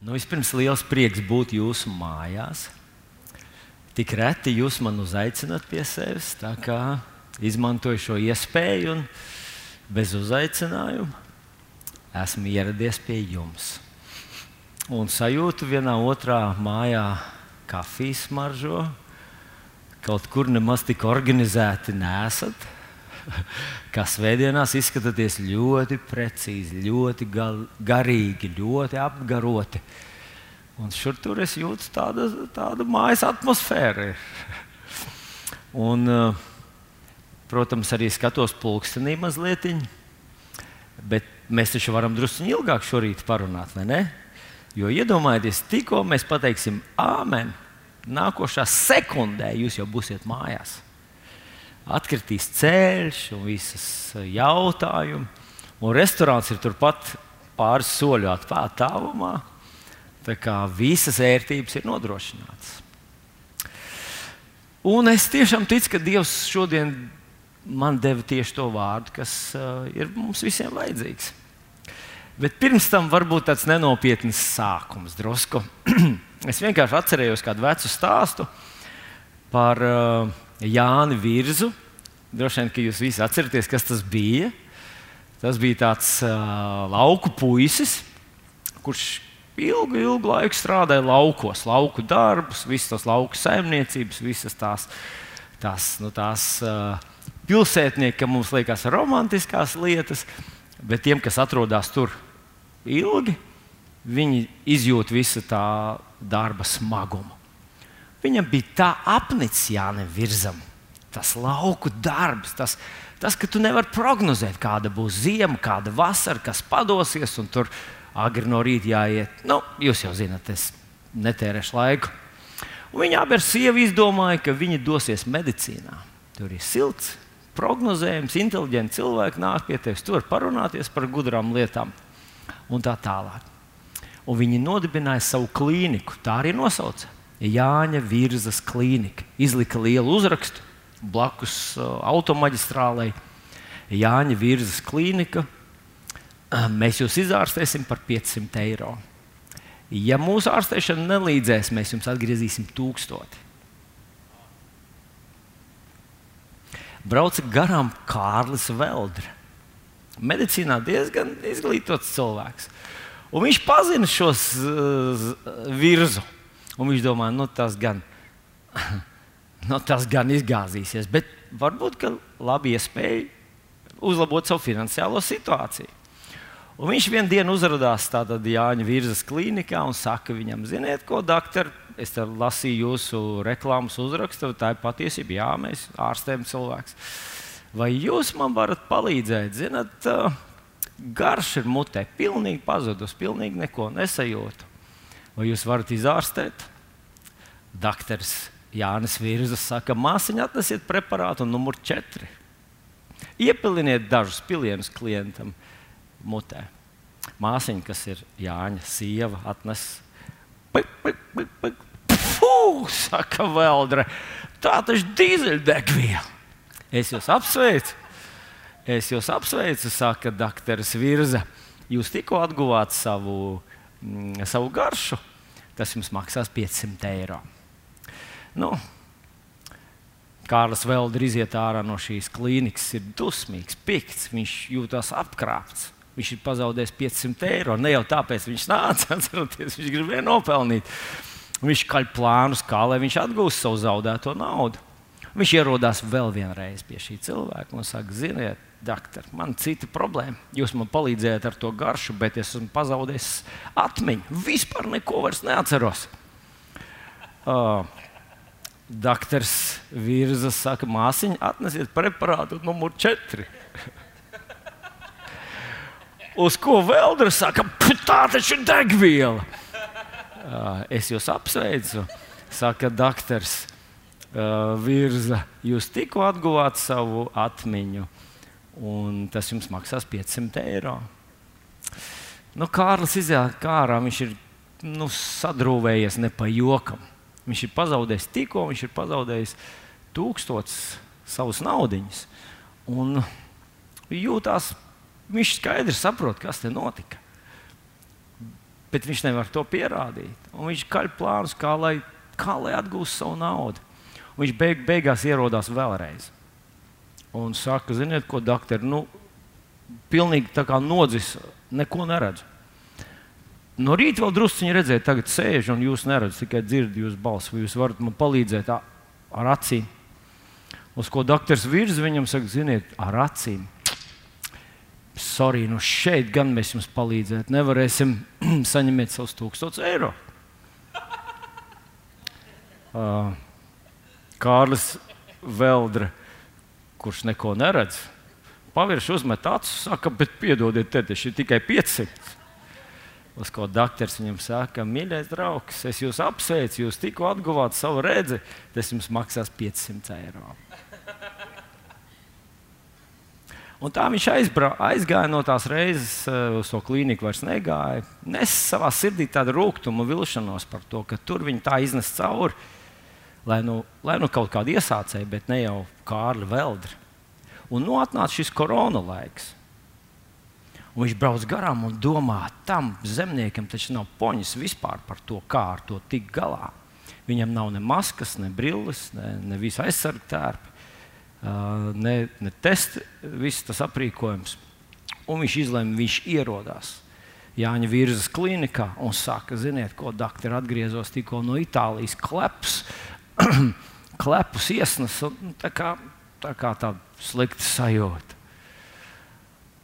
Nu, vispirms liels prieks būt jūsu mājās. Tik reti jūs man uzaicināt pie sevis, tā kā izmantoju šo iespēju un bez uzaicinājuma esmu ieradies pie jums. Un sajūtu vienā otrā mājā kafijas maržo. Kaut kur nemaz tik organizēti nesat. Kā svētdienās izskatāties ļoti precīzi, ļoti garīgi, ļoti apgaroti. Un šur tur es jūtu tādu, tādu mājas atmosfēru. Un, protams, arī skatos pulkstenī mazliet. Bet mēs taču varam drusku ilgāk šorīt parunāt, vai ne? Jo iedomājieties, tikko mēs pateiksim Āmen, nākošā sekundē jūs jau būsiet mājās atkritīs ceļš un visas jautājumi. Un restorāns ir turpat pāris soļu attālumā. Tā kā visas ērtības ir nodrošinātas. Un es tiešām ticu, ka Dievs šodien man deva tieši to vārdu, kas uh, ir mums visiem vajadzīgs. Bet pirms tam varbūt tāds nenopietns sākums drusku. es vienkārši atcerējos kādu vecu stāstu par uh, Jāni Virzu. Droši vien, ka jūs visi atceraties, kas tas bija. Tas bija tāds uh, lauku puisis, kurš ilgu, ilgu laiku strādāja laukos, lauku darbus, visas tās lauku saimniecības, visas tās, tās, nu, tās uh, pilsētnieki, mums liekas, romantiskās lietas, bet tiem, kas atrodas tur ilgi, viņi izjūt visu tā darba smagumu. Viņam bija tā apnicis Jānis Virzam. Tas lauku darbs, tas, tas, ka tu nevari prognozēt, kāda būs zima, kāda vasara, kas padosies, un tur agri no rīta jāiet. Nu, jūs jau zināt, es netērēšu laiku. Un viņa abi ar sievu izdomāja, ka viņi dosies medicīnā. Tur ir silts, prognozējums, inteliģenti cilvēki nāk pie tevis, tur parunāties par gudrām lietām un tā tālāk. Un viņi nodibināja savu klīniku, tā arī nosauca. Jāņa Virzas klīnika. Izlika lielu uzrakstu blakus uh, automaģistrālei. Jāņa Virzas klīnika. Uh, mēs jūs izārstēsim par 500 eiro. Ja mūsu ārstēšana nelīdzēs, mēs jums atgriezīsim tūkstoti. Brauca garām Kārlis Veldre. Medicīnā diezgan izglītots cilvēks. Un viņš pazina šos uh, virzu. Un viņš domā, nu, tas gan, nu, tas gan izgāzīsies, bet varbūt labi iespēja uzlabot savu finansiālo situāciju. Un viņš vienā dienā uzrādījās Jāņa Virzas klīnikā un saka viņam, ziniet, ko, doktor, es lasīju jūsu reklāmas uzrakstu, tā ir patiesība, jā, mēs ārstējam cilvēks. Vai jūs man varat palīdzēt? Zināt, garš ir mutē, pilnīgi pazudus, pilnīgi neko nesajūtu. Vai jūs varat izārstēt? Dakteris Jānis Virzas saka, māsiņa atnesiet preparātu numur 4. Iepiliniet dažus pilienus klientam mutē. Māsiņa, kas ir Jāņa sieva, atnes. Puh, saka Veldre, tā taču dīzeļdegviela. Es jūs apsveicu. Es jūs apsveicu, saka Dakteris Virza. Jūs tikko atguvāt savu, mm, savu garšu. Tas jums maksās 500 eiro. Nu, Kārlis vēl drīz iet ārā no šīs klīnikas, ir dusmīgs, pikts, viņš jūtas apkrāpts. Viņš ir pazaudējis 500 eiro. Ne jau tāpēc viņš nāca, atceroties, viņš gribēja nopelnīt. Viņš kaļ plānus, kā lai viņš atgūst savu zaudēto naudu. Viņš ierodās vēl vienreiz pie šī cilvēka un saka, ziniet, doktor, man ir cita problēma. Jūs man palīdzējāt ar to garšu, bet es esmu pazaudējis atmiņu. Vispār neko vairs neatceros. Uh, Dakteris Virzas saka, māsiņa, atnesiet preparātu numur 4. Uz ko Velders saka, tā taču ir degviela. Es jūs apsveicu, saka uh, Virza. Jūs tikko atguvāt savu atmiņu, un tas jums maksās 500 eiro. Nu, Kārlis izjāja kārā, viņš ir nu, sadrūvējies ne pa jokam. Viņš ir pazaudējis tikko, viņš ir pazaudējis tūkstotis savus naudiņus. Un jūtās, viņš skaidri saprot, kas te notika. bet viņš nevar to pierādīt. Un viņš kaļ plānus, kā lai, kā lai atgūst savu naudu. Un viņš beig, beigās ierodās vēlreiz. Un saka, ziniet, ko doktori, nu, pilnīgi tā kā nodzis, neko neredzu. No rīta vēl druskuļi redzēt, tagad sēž un jūs neredzat, tikai dzirdat jūsu balsi. Vai jūs varat man palīdzēt ar acīm? Uz ko doktors virza viņam saka, ziniet, ar acīm. Sorry, nu šeit gan mēs jums palīdzēt nevarēsim. Saņemiet savus tūkstošus eiro. Uh, Kārlis Veldre, kurš neko neredz, pavirši uzmet acis, saka, bet piedodiet, te ir tikai 500. Uz ko doktors viņam saka, mīļais draugs, es jūs apsveicu, jūs tikko atguvāt savu redzi, tas jums maksās 500 eiro. Un tā viņš aizbra, aizgāja no tās reizes uh, uz to klīniku, vairs negāja. Nes savā sirdī tādu rūkumu, vilšanos par to, ka tur viņi tā iznes cauri, lai nu, lai nu kaut kāda iesācēja, bet ne jau Kārli Veldri. Un nu atnāca šis korona laiks. Un viņš brauc garām un domā, tam zemniekam taču nav poņas vispār par to, kā ar to tikt galā. Viņam nav ne maskas, ne brilles, ne, ne visa aizsargtērpa ne, ne testi, viss tas aprīkojums. Un viņš izlēma, viņš ierodās Jāņa virsmas klinikā un saka, ziniet, ko doktori atgriezos tikko no Itālijas kleps, klepus iesnas. Tā kā, tā kā tāda slikta sajūta.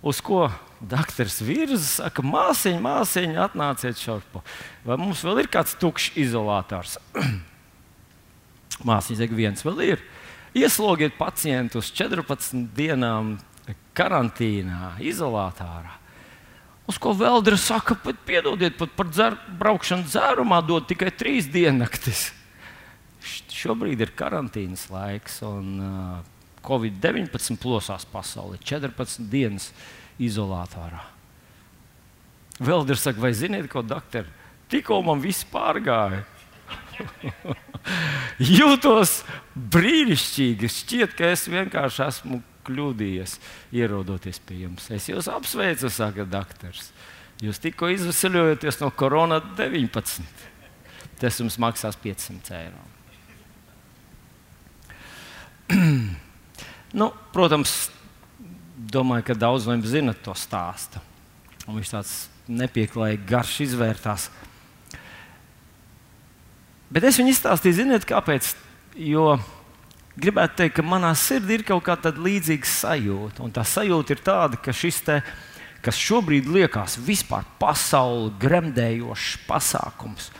Uz ko doktors virsmas saka, māsiņa, māsiņa, atnāciet šurp. Vai mums vēl ir kāds tukšs izolators? māsiņa saka, viens vēl ir. Ieslogiet pacientu uz 14 dienām karantīnā, izolātārā. Uz ko Veldra saka, pat piedodiet, pat par dzer, braukšanu dzērumā dod tikai trīs diennaktis. Šobrīd ir karantīnas laiks, un uh, Covid-19 plosās pasaulē 14 dienas izolātorā. Veldra saka, vai ziniet, ko doktori? Tikko man viss pārgāja. Jūtos brīnišķīgi. Šķiet, ka es vienkārši esmu kļūdījies, ierodoties pie jums. Es jūs apsveicu, saka doktors. Jūs tikko izvesaļojaties no korona 19. Tas jums maksās 500 eiro. nu, protams, domāju, ka daudz no jums zina to stāstu. Un viņš tāds nepieklājīgi garš izvērtās. Bet es viņu izstāstīju, ziniet, kāpēc? Jo gribētu teikt, ka manā sirdī ir kaut kāda līdzīga sajūta. Un tā sajūta ir tāda, ka šis te, kas šobrīd liekas vispār pasauli gremdējošs pasākums,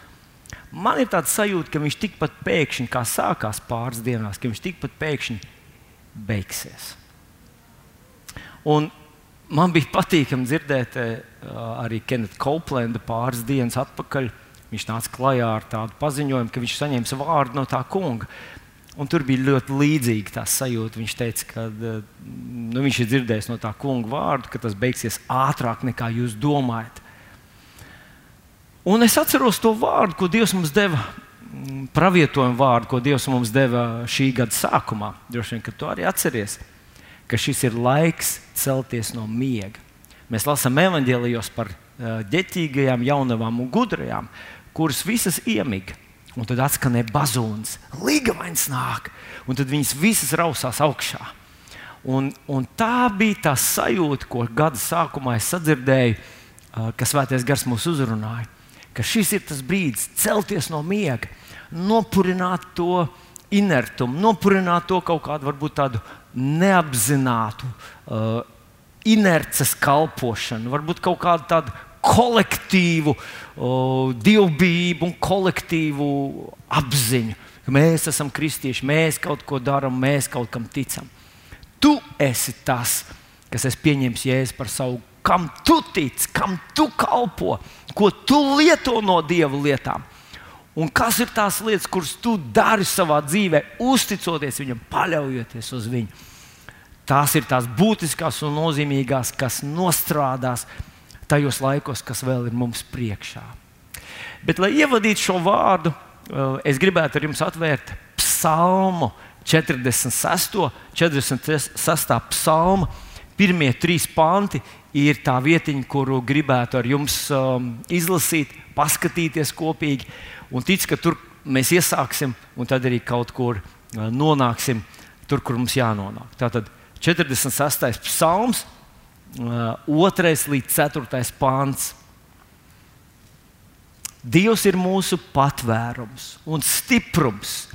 man ir tāds sajūta, ka viņš tikpat pēkšņi, kā sākās pāris dienās, ka viņš tikpat pēkšņi beigsies. Un man bija patīkami dzirdēt uh, arī Kenita Koplenda pāris dienas atpakaļ viņš nāca klajā ar tādu paziņojumu, ka viņš saņems vārdu no tā kunga. Un tur bija ļoti līdzīga tā sajūta. Viņš teica, ka eh, nu, viņš ir dzirdējis no tā kunga vārdu, ka tas beigsies ātrāk nekā jūs domājat. Un es atceros to vārdu, ko Dievs mums deva, pravietojumu vārdu, ko Dievs mums deva šī gada sākumā. Droši vien, ka tu arī atceries, ka šis ir laiks celties no miega. Mēs lasām evanģēlijos par uh, ģetīgajām, jaunavām un gudrajām, kuras visas iemiga. Un tad atskanēja bazūns, līgavains nāk, un tad viņas visas rausās augšā. Un, un tā bija tā sajūta, ko gada sākumā es sadzirdēju, kas Svētais Gars mūs uzrunāja. Ka šis ir tas brīdis celties no miega, nopurināt to inertumu, nopurināt to kaut kādu varbūt tādu neapzinātu uh, inerces kalpošanu, varbūt kaut kādu tādu kolektīvu o, dievbijību un kolektīvu apziņu. Mēs esam kristieši, mēs kaut ko darām, mēs kaut kam ticam. Tu esi tas, kas es pieņemšu jēzu par savu, kam tu tici, kam tu kalpo, ko tu lieto no dieva lietām. Un kas ir tās lietas, kuras tu dari savā dzīvē, uzticoties viņam, paļaujoties uz viņu? Tās ir tās būtiskās un nozīmīgās, kas nostrādās tajos laikos, kas vēl ir mums priekšā. Bet, lai ievadītu šo vārdu, eh, es gribētu ar jums atvērt psalmu 46. 46. psalmu. Pirmie trīs panti ir tā vietiņa, kuru gribētu ar jums um, izlasīt, paskatīties kopīgi. Un tic, ka tur mēs iesāksim, un tad arī kaut kur uh, nonāksim tur, kur mums jānonāk. Tātad 46. psalms, uh, 2 līdz 4. pāns. Dievs ir mūsu patvērums un stiprums,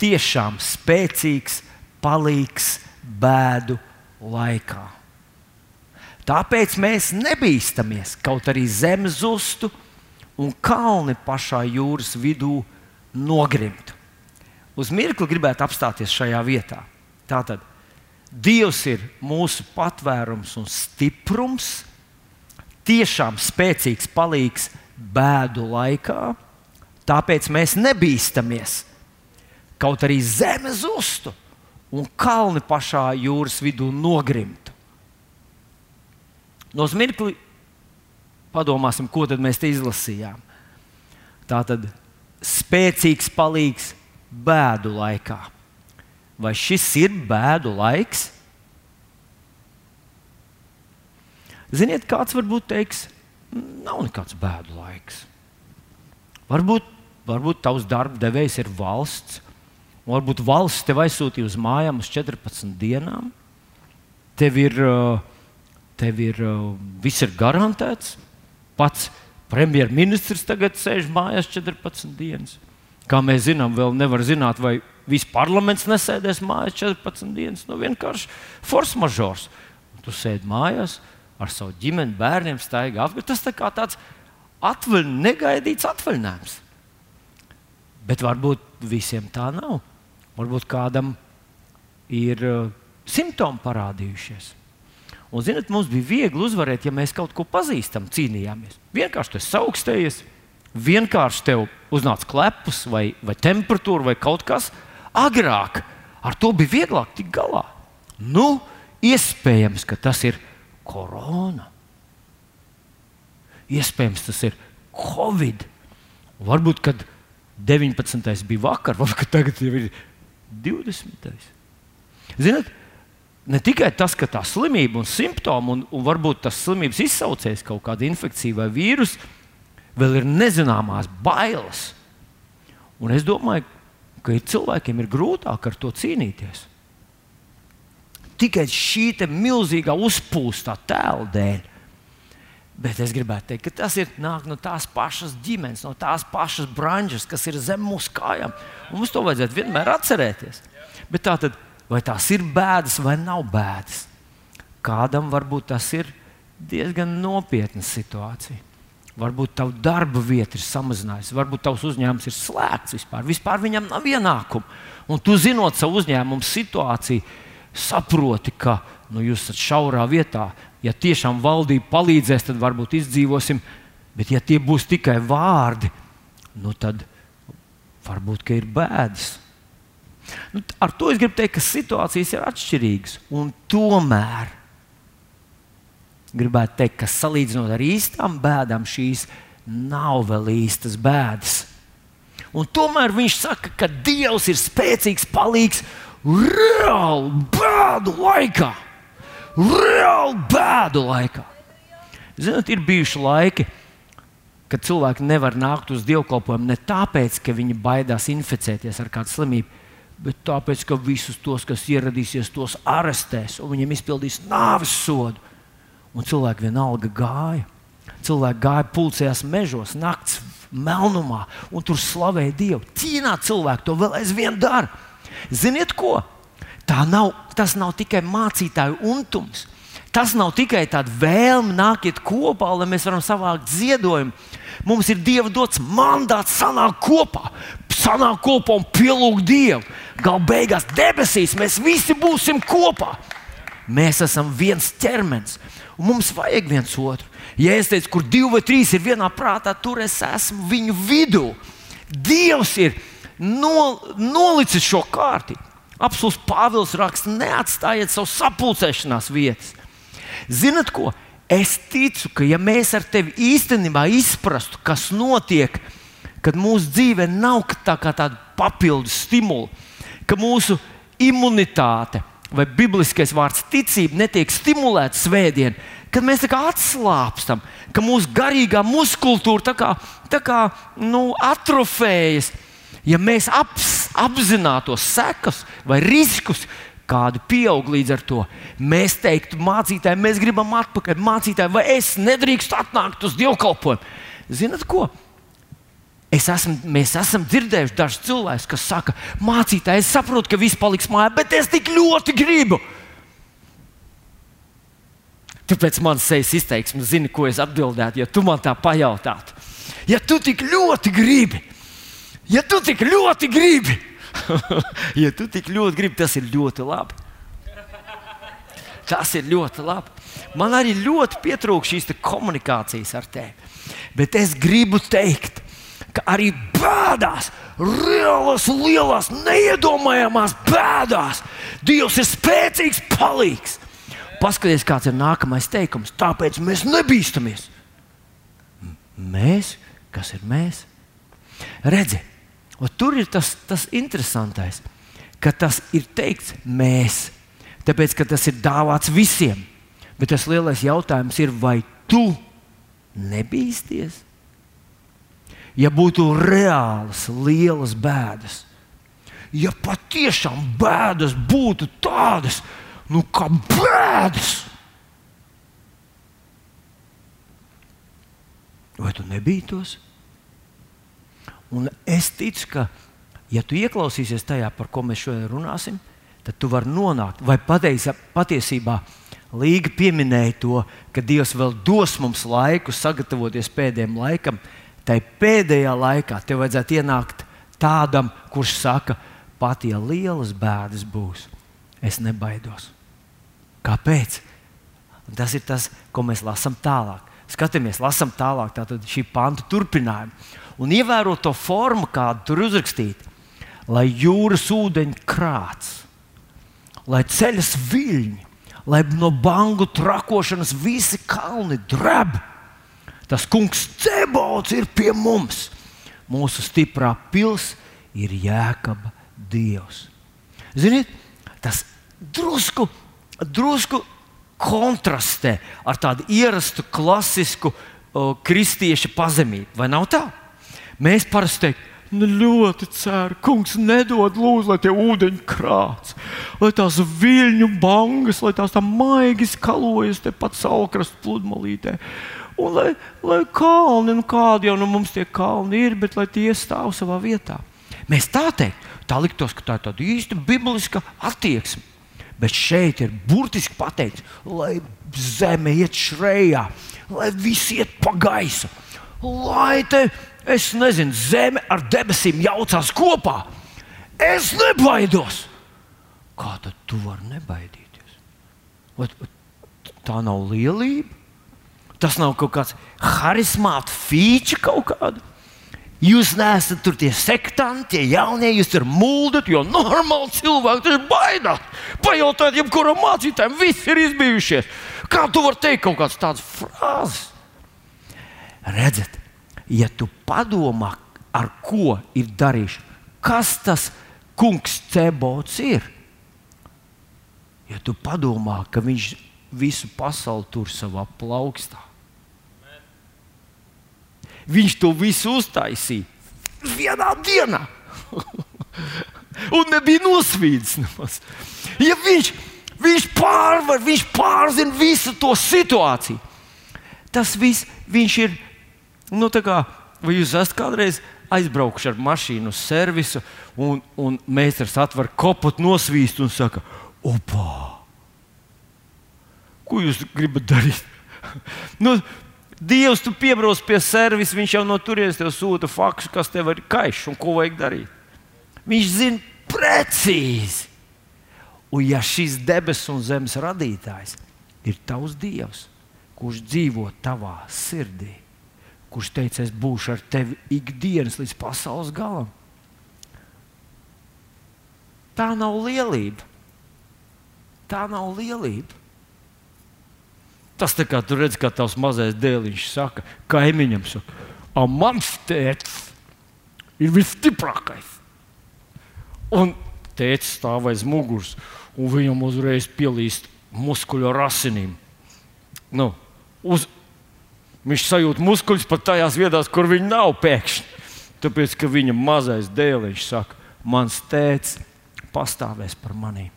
tiešām spēcīgs, palīgs bēdu laikā. Tāpēc mēs nebīstamies, kaut arī zeme zustu un kalni pašā jūras vidū nogrimtu. Uz mirkli gribētu apstāties šajā vietā. Tātad Dievs ir mūsu patvērums un stiprums, tiešām spēcīgs palīgs bēdu laikā. Tāpēc mēs nebīstamies, kaut arī zeme zustu un kalni pašā jūras vidū nogrimtu. No mirkli padomāsim, ko tad mēs te izlasījām. Tā tad spēcīgs palīgs bēdu laikā. Vai šis ir bēdu laiks? Ziniet, kāds varbūt teiks, nav nekāds bēdu laiks. Varbūt, varbūt tavs darba devējs ir valsts, varbūt valsts tev aizsūtīja uz mājām uz 14 dienām. Tev ir, tev ir viss ir garantēts. Pats premjerministrs tagad sēž mājās 14 dienas. Kā mēs zinām, vēl nevar zināt, vai viss parlaments nesēdēs mājās 14 dienas. Nu, vienkārši force mažors. Tu sēdi mājās ar savu ģimeni, bērniem, staigā apkārt. Tas tā kā tāds atvaļ, negaidīts atvaļinājums. Bet varbūt visiem tā nav. Varbūt kādam ir uh, simptomi parādījušies. Un, zinot, mums bija viegli uzvarēt, ja mēs kaut ko pazīstam, cīnījāmies. Vienkārši tas augstējies, vienkārši tev uznāca klepus, vai, vai temperatūra, vai kaut kas. Agrāk ar to bija vieglāk tikt galā. Nu, iespējams, ka tas ir korona. Iespējams, tas ir Covid. Varbūt, kad 19. bija vakar, varbūt tagad ir 20. Ziniet, ne tikai tas, ka tā slimība un simptomi, un, un varbūt tas slimības izsaucējs kaut kāda infekcija vai vīrusu, vēl ir nezināmās bailes. Un es domāju, ka ir cilvēkiem ir grūtāk ar to cīnīties. Tikai šī milzīgā uzpūstā tēla dēļ. Bet es gribētu teikt, ka tas ir nāk no tās pašas ģimenes, no tās pašas branžas, kas ir zem mūsu kājām. Un mums to vajadzētu vienmēr atcerēties. Bet tā tad, vai tās ir bēdas vai nav bēdas? Kādam varbūt tas ir diezgan nopietna situācija. Varbūt tava darba vieta ir samazinājusies, varbūt tavs uzņēmums ir slēgts vispār. Vispār viņam nav ienākumu. Un tu zinot savu uzņēmumu situāciju, saproti, ka nu, jūs esat šaurā vietā. Ja tiešām valdība palīdzēs, tad varbūt izdzīvosim. Bet, ja tie būs tikai vārdi, nu, tad varbūt ir bēdas. Nu, ar to es gribu teikt, ka situācijas ir atšķirīgas. Tomēr gribētu teikt, ka salīdzinot ar īstām bēdām, šīs nav vēl īstas bēdas. Un tomēr viņš saka, ka Dievs ir spēcīgs, palīgs reāli bēdu laikā. Reāli bēdu laikā. Ziniet, ir bijuši laiki, kad cilvēki nevar nākt uz dievkalpojumu ne tāpēc, ka viņi baidās inficēties ar kādu slimību, bet tāpēc, ka visus tos, kas ieradīsies, tos arestēs un viņiem izpildīs nāves sodu un cilvēki vienalga gāja. Cilvēki gāja pulcējās mežos, naktas melnumā, un tur slavēja Dievu. Ķīnā cilvēki to vēl aizvien dara. Ziniet, ko? Nav, tas nav tikai mācītāju untums. Tas nav tikai tāda vēlme nākt kopā, lai mēs varam savākt ziedojumu. Mums ir Dieva dots mandāts sanākt kopā, sanākt kopā un pielūgt Dievu. Galu beigās debesīs mēs visi būsim kopā. Mēs esam viens ķermenis. Un mums vajag viens otru. Ja es teicu, kur divi vai trīs ir vienā prātā, tur es esmu viņu vidū. Dievs ir no, nolicis šo kārtību. Absolūts Pāvils raksta, neatstājiet savu sapulcēšanās vietas. Zinat ko? Es ticu, ka ja mēs ar tevi īstenībā izprastu, kas notiek, kad mūsu dzīve nav tā kā tāda papildus stimula, ka mūsu imunitāte, vai bibliskais vārds ticība netiek stimulēta svētdien, kad mēs tā kā atslābstam, ka mūsu garīgā muskultūra tā kā, tā kā nu, atrofējas. Ja mēs aps, apzinātos sekas vai riskus, kādu pieaug līdz ar to, mēs teiktu, mācītāji, mēs gribam atpakaļ, mācītāji, vai es nedrīkstu atnākt uz dievkalpojumu. Zinat, ko? Es esmu, mēs esam dzirdējuši dažus cilvēkus, kas saka, mācītāji, es saprotu, ka viss paliks mājā, bet es tik ļoti gribu. Tāpēc man sejas izteiksme zina, ko es atbildētu, ja tu man tā pajautātu. Ja tu tik ļoti gribi, ja tu tik ļoti gribi, ja tu tik ļoti gribi, tas ir ļoti labi. Tas ir ļoti labi. Man arī ļoti pietrūkst šīs komunikācijas ar tevi. Bet es gribu teikt, ka arī bēdās, reālās, lielās, neiedomājamās bēdās, Dievs ir spēcīgs palīgs. Paskaties, kāds ir nākamais teikums. Tāpēc mēs nebīstamies. Mēs, kas ir mēs? Redzi, tur ir tas, tas interesantais, ka tas ir teikts mēs, tāpēc ka tas ir dāvāts visiem. Bet tas lielais jautājums ir, vai tu nebīsties? Ja būtu reālas, lielas bēdas, ja patiešām bēdas būtu tādas, nu kā bēdas, vai tu nebītos? Un es ticu, ka, ja tu ieklausīsies tajā, par ko mēs šodien runāsim, tad tu vari nonākt, vai pateisa, patiesībā Līga pieminēja to, ka Dievs vēl dos mums laiku sagatavoties pēdējiem laikam. Tai pēdējā laikā tev vajadzētu ienākt tādam, kurš saka, pat ja lielas bēdas būs, es nebaidos. Kāpēc? Un tas ir tas, ko mēs lasām tālāk. Skatāmies, lasām tālāk, tātad šī panta turpinājumu. Un ievērot to formu, kāda tur uzrakstīta, lai jūras ūdeņi krāts, lai ceļas viļņi, lai no bangu trakošanas visi kalni dreb. Tas kungs Cebots ir pie mums. Mūsu stiprā pils ir jēkaba dievs. Ziniet, tas drusku, drusku kontrastē ar tādu ierastu, klasisku o, kristiešu pazemību. Vai nav tā? Mēs parasti teiktu, Nu, ļoti ceru, kungs, nedod lūdzu, lai tie ūdeņi krāts, lai tās viļņu bangas, lai tās tā maigi skalojas tepat saulkrasta pludmalītē. Un lai, lai kalni, nu kādi jau nu mums tie kalni ir, bet lai tie stāv savā vietā. Mēs tā teikt, tā liktos, ka tā ir tāda īsta bibliska attieksme. Bet šeit ir burtiski pateikts, lai zeme iet šrējā, lai viss iet pa gaisu, lai te Es nezinu, zeme ar debesīm jaucās kopā. Es nebaidos. Kā tad tu vari nebaidīties? Ot, tā nav lielība. Tas nav kaut kāds harizmāts feature kaut kāda. Jūs neesat tur tie sektanti, tie jaunie, jūs tur muldat, jo normāli cilvēki tur baidās. Pajautāt, jebkuram mācītājam, viss ir izbijušies. Kā tu vari teikt kaut kādas tādas frāzes? Redzat, ja tu padomā, ar ko ir darījuši, kas tas kungs Cebots ir. Ja tu padomā, ka viņš visu pasauli tur savā plaukstā, viņš to visu uztaisīja vienā dienā. Un nebija nosvīdis nemaz. Ja viņš, viņš pārvar, viņš pārzina visu to situāciju. Tas viss viņš ir Nu, kā, vai jūs esat kādreiz aizbraukuši ar mašīnu uz servisu, un, un meistars atver kopu, nosvīst un saka, opā! Ko jūs gribat darīt? nu, Dievs, tu piebrauc pie servisa, viņš jau no turienes tev sūta faksu, kas tev ir kaišs un ko vajag darīt. Viņš zina precīzi. Un ja šis debesu un zemes radītājs ir tavs Dievs, kurš dzīvo tavā sirdī, kurš teica, es būšu ar tevi ikdienas līdz pasaules galam. Tā nav lielība. Tā nav lielība. Tas tā kā tur redz, kā tavs mazais dēliņš saka, kaimiņam saka, a mans tēvs ir visstiprākais. Un tēvs stāv aiz muguras un viņam uzreiz pielīst muskuļu ar asinīm. Nu, uz, viņš sajūt muskuļus pat tajās vietās, kur viņi nav pēkšņi. Tāpēc, ka viņa mazais dēliņš saka, mans tēvs pastāvēs par mani.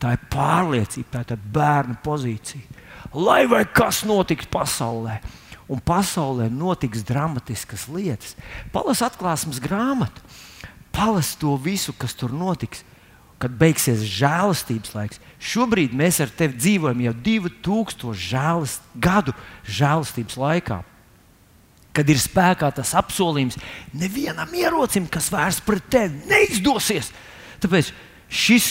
Tā ir pārliecība, tā ir bērna pozīcija. Lai vai kas notiks pasaulē, un pasaulē notiks dramatiskas lietas, palas atklāsmes grāmatu, palas to visu, kas tur notiks kad beigsies žēlastības laiks. Šobrīd mēs ar tevi dzīvojam jau 2000 žēlast, gadu žēlastības laikā. Kad ir spēkā tas apsolījums, nevienam ierocim, kas vērsts pret tevi, neizdosies. Tāpēc šis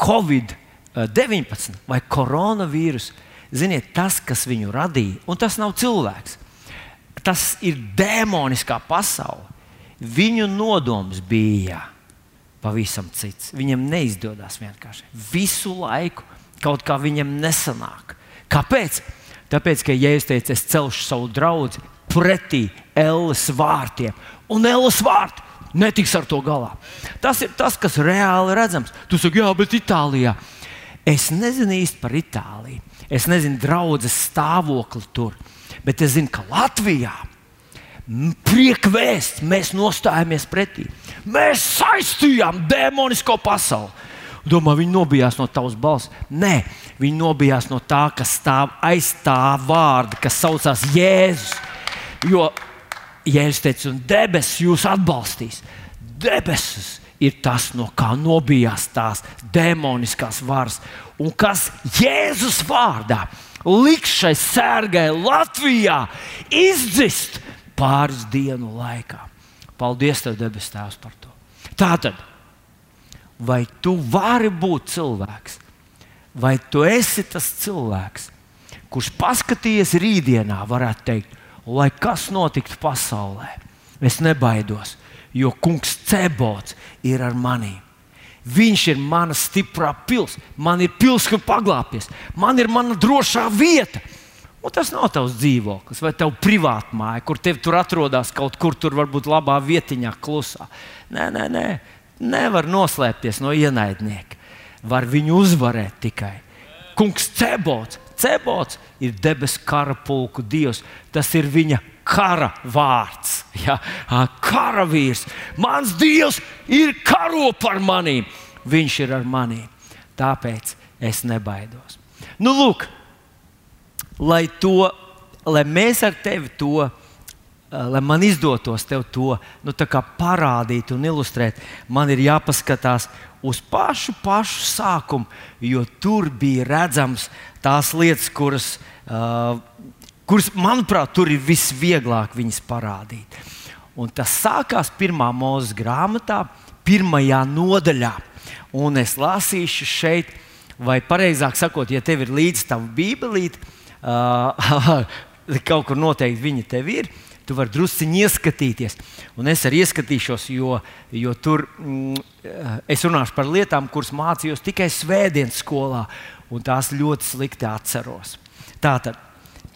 Covid-19 vai koronavīrus, ziniet, tas, kas viņu radīja, un tas nav cilvēks, tas ir demoniskā pasaule. Viņu nodoms bija pavisam cits. Viņam neizdodas vienkārši. Visu laiku kaut kā viņam nesanāk. Kāpēc? Tāpēc, ka Jēzus teica, es celšu savu draugu pretī Ēlas vārtiem, un Ēlas vārti netiks ar to galā. Tas ir tas, kas reāli redzams. Tu saki, jā, bet Itālijā. Es nezinu īsti par Itāliju. Es nezinu draudzes stāvokli tur, bet es zinu, ka Latvijā priekvēsts mēs nostājāmies pretī. Mēs saistījām demonisko pasauli. Domā, viņi nobijās no tavas balss. Nē, viņi nobijās no tā, kas stāv aiz tā vārda, kas saucās Jēzus. Jo Jēzus teica, un debesis jūs atbalstīs. Debesis ir tas, no kā nobijās tās demoniskās varas. Un kas Jēzus vārdā liks šai sērgai Latvijā izdzist pāris dienu laikā. Paldies, Tev, debes Tēvs, par to. Tātad, vai tu vari būt cilvēks, vai tu esi tas cilvēks, kurš paskatījies rītdienā, varētu teikt, lai kas notiktu pasaulē, es nebaidos, jo Kungs Cebots ir ar mani. Viņš ir mana stiprā pilsēta, man ir pilsēta, kur paglāpties, man ir mana drošā vieta. Un tas nav tavs dzīvoklis vai tavs privāta māja, kur tev tur atrodas kaut kur, tur varbūt labā vietiņā, klusā. Nē, nē, nē. nevar noslēpties no ienaidnieka. Var viņu uzvarēt tikai. Kungs Cebots, Cebots ir debesu kara pulku dievs. Tas ir viņa kara vārds. Ja? Karavīrs. Mans dievs ir karo par maniem. Viņš ir ar maniem. Tāpēc es nebaidos. Nu, lūk, lai, to, lai mēs ar tevi to, lai man izdotos tev to nu, parādīt un ilustrēt, man ir jāpaskatās uz pašu, pašu sākumu, jo tur bija redzams tās lietas, kuras, uh, kuras manuprāt, tur ir visvieglāk viņas parādīt. Un tas sākās pirmā mūža grāmatā, pirmajā nodaļā. Un es lasīšu šeit, vai precīzāk sakot, ja tev ir līdzi tā bībelīte, uh, kaut kur noteikti viņa tev ir. Tu vari druskuļi ieskatīties. Un es arī ieskatīšos, jo, jo tur mm, es runāšu par lietām, kuras mācījos tikai svētdienas skolā, un tās ļoti slikti atceros. Tātad,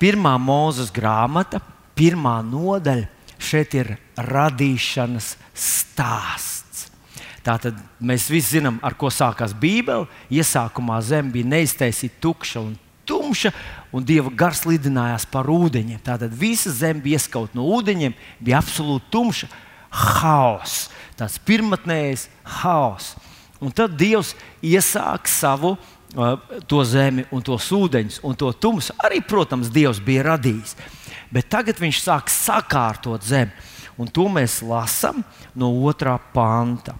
pirmā mūzes grāmata, pirmā nodaļa, šeit ir radīšanas stāsts. Tātad mēs visi zinām, ar ko sākās Bībele. Iesākumā zeme bija neiztaisīta, tukša un tumša, un Dieva gars lidinājās par ūdeņiem. Tātad visa zeme bija ieskauta no ūdeņiem, bija absolūti tumša, haoss, tāds pirmotnējs haoss. Un tad Dievs iesāka savu uh, to zemi un tos ūdeņus un to tumsu. Arī, protams, Dievs bija radījis. Bet tagad viņš sāk sakārtot zemi. Un to mēs lasām no otrā panta.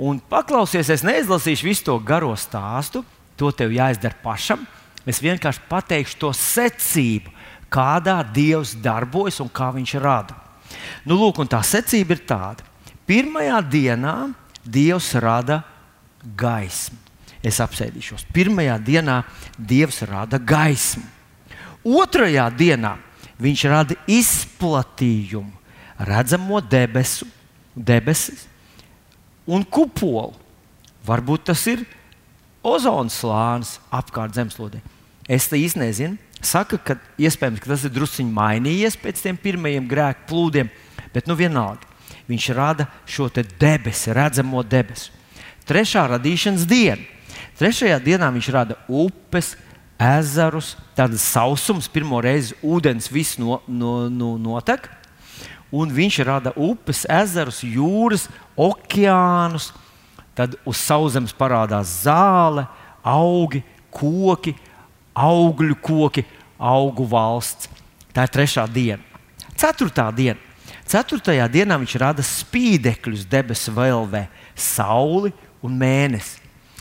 Un paklausies, es neizlasīšu visu to garo stāstu. To tev jāizdara pašam. Es vienkārši pateikšu to secību, kādā Dievs darbojas un kā Viņš rada. Nu, lūk, tā secība ir tāda. Pirmajā dienā Dievs rada gaismu. Es apsēdīšos. Pirmajā dienā Dievs rada gaismu. Otrajā dienā Viņš rada izplatījumu, redzamo debesu, debesis un kupolu. Varbūt tas ir ozona slānis apkārt zemeslodē. Es te īsti nezinu. Saka, ka iespējams ka tas ir druskuļi mainījies pēc tiem pirmajiem grēku plūdiem, bet nu vienalga. Viņš rada šo debesi, redzamo debesu. Trešā radīšanas diena. Trešajā dienā viņš rada upes, ezerus, tādas sausums, pirmo reizi ūdens viss no, no, no, notek. Un viņš rada upes, ezerus, jūras, okeānus. Tad uz sauszemes parādās zāle, augi, koki, augļu koki, augu valsts. Tā ir trešā diena. Ceturtā diena. Ceturtajā dienā viņš rada spīdekļus debesu vēlvē, sauli un mēnesi.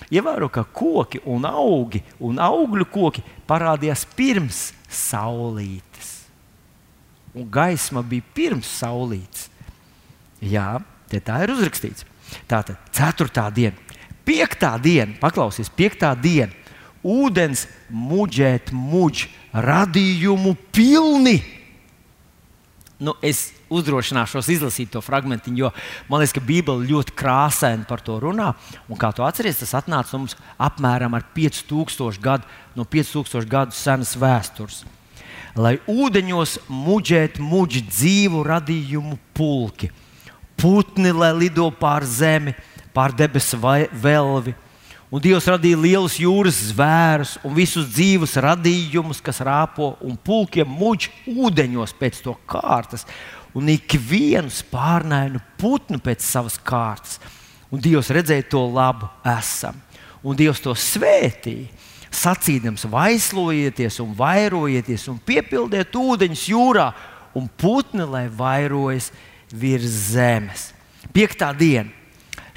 Ievēro, ka koki un augi un augļu koki parādījās pirms saulītes. Un gaisma bija pirms saulītes. Jā, tā ir uzrakstīts. Tā tad ceturtā diena, piektā diena, paklausies, piektā diena. Ūdens muģēt, muģ, radījumu pilni nu, es uzdrošināšos izlasīt to fragment, jo man liekas, ka Bībele ļoti krāsaini par to runā. Un kā tu atceries, tas atnāca mums apmēram ar 5000 gadu, no 5000 gadu senas vēstures. Lai ūdeņos muģētu muģi dzīvu radījumu pulki, putni, lai lido pār zemi, pār debesu velvi Un Dievs radīja lielus jūras zvērus un visus dzīvus radījumus, kas rāpo un pulkiem muģ ūdeņos pēc to kārtas, un ik vienu spārnainu putnu pēc savas kārtas. Un Dievs redzēja to labu esam. Un Dievs to svētīja, sacīdams, vaislojieties un vairojieties un piepildiet ūdeņus jūrā, un putni lai vairojas virs zemes. Piektā diena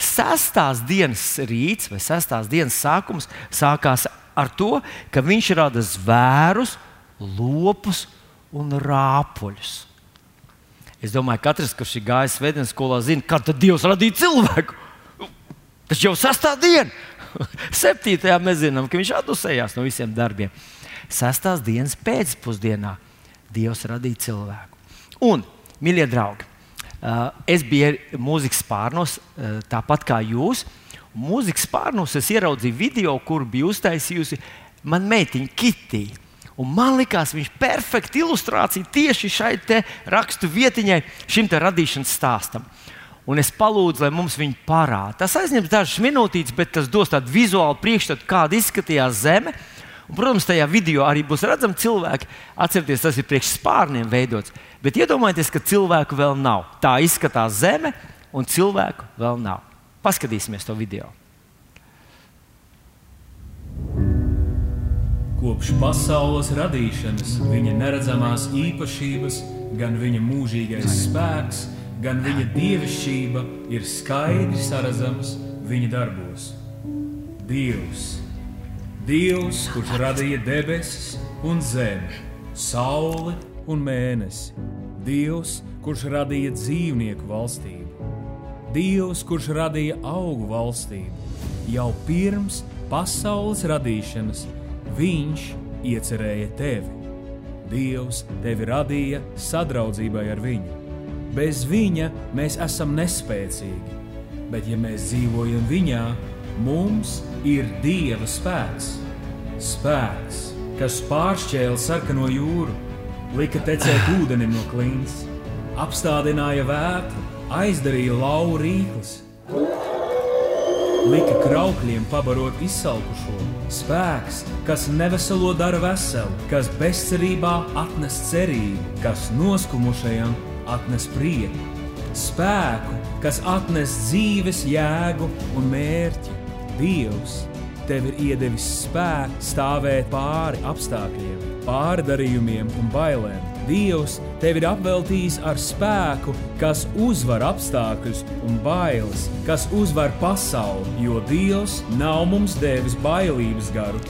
Sestās dienas rīts vai sestās dienas sākums sākās ar to, ka viņš rada zvērus, lopus un rāpuļus. Es domāju, ka katrs, kurš ir gājis svētdienas skolā, zina, kad Dievs radīja cilvēku. Tas jau sestā diena. Septītajā mēs zinām, ka viņš atdusējās no visiem darbiem. Sestās dienas pēcpusdienā Dievs radīja cilvēku. Un, mīļie draugi, es biju mūzikas pārnos, tāpat kā jūs. Mūzikas pārnos es ieraudzīju video, kur bija uztaisījusi mana meitiņa Kitī. Un man liekas, viņš ir perfekta ilustrācija tieši šai rakstu vietiņai, šim radīšanas stāstam. Un es palūdzu, lai mums viņi parāda. Tas aizņems dažas minūtītes, bet tas dos tādu vizuālu priekšstatu, kāda izskatījās Zeme. Un, protams, tajā video arī būs redzami cilvēki. Atcerieties, tas ir priekš spārniem veidots. Bet iedomājieties, ka cilvēku vēl nav. Tā izskatās Zeme, un cilvēku vēl nav. Paskatīsimies to video. Kopš pasaules radīšanas viņa neredzamās īpašības, gan viņa mūžīgais spēks, gan viņa dievišķība ir skaidri saredzamas viņa darbos. Dievs, Dievs, kurš radīja debesis un zemi, sauli un mēnesi. Dievs, kurš radīja dzīvnieku valstību, Dievs, kurš radīja augu valstību, jau pirms pasaules radīšanas Viņš iecerēja tevi. Dievs tevi radīja sadraudzībai ar viņu. Bez viņa mēs esam nespēcīgi, bet ja mēs dzīvojam viņā, mums ir Dieva spēks. Spēks, kas pāršķēla sarkano jūru lika tecēt ūdenim no klints, apstādināja vētru, aizdarīja lauvu rīklus, lika kraukļiem pabarot izsalkušo. Spēks, kas neveselo dara veselu, kas bezcerībā atnes cerību, kas noskumušajam atnes prieku, spēku, kas atnes dzīves jēgu un mērķi. Dievs tev ir iedevis spēku stāvēt pāri apstākļiem, pārdarījumiem un bailēm. Dievs tev ir apveltījis ar spēku, kas uzvar apstākļus un bailes, kas uzvar pasauli, jo Dievs nav mums devis bailības garu,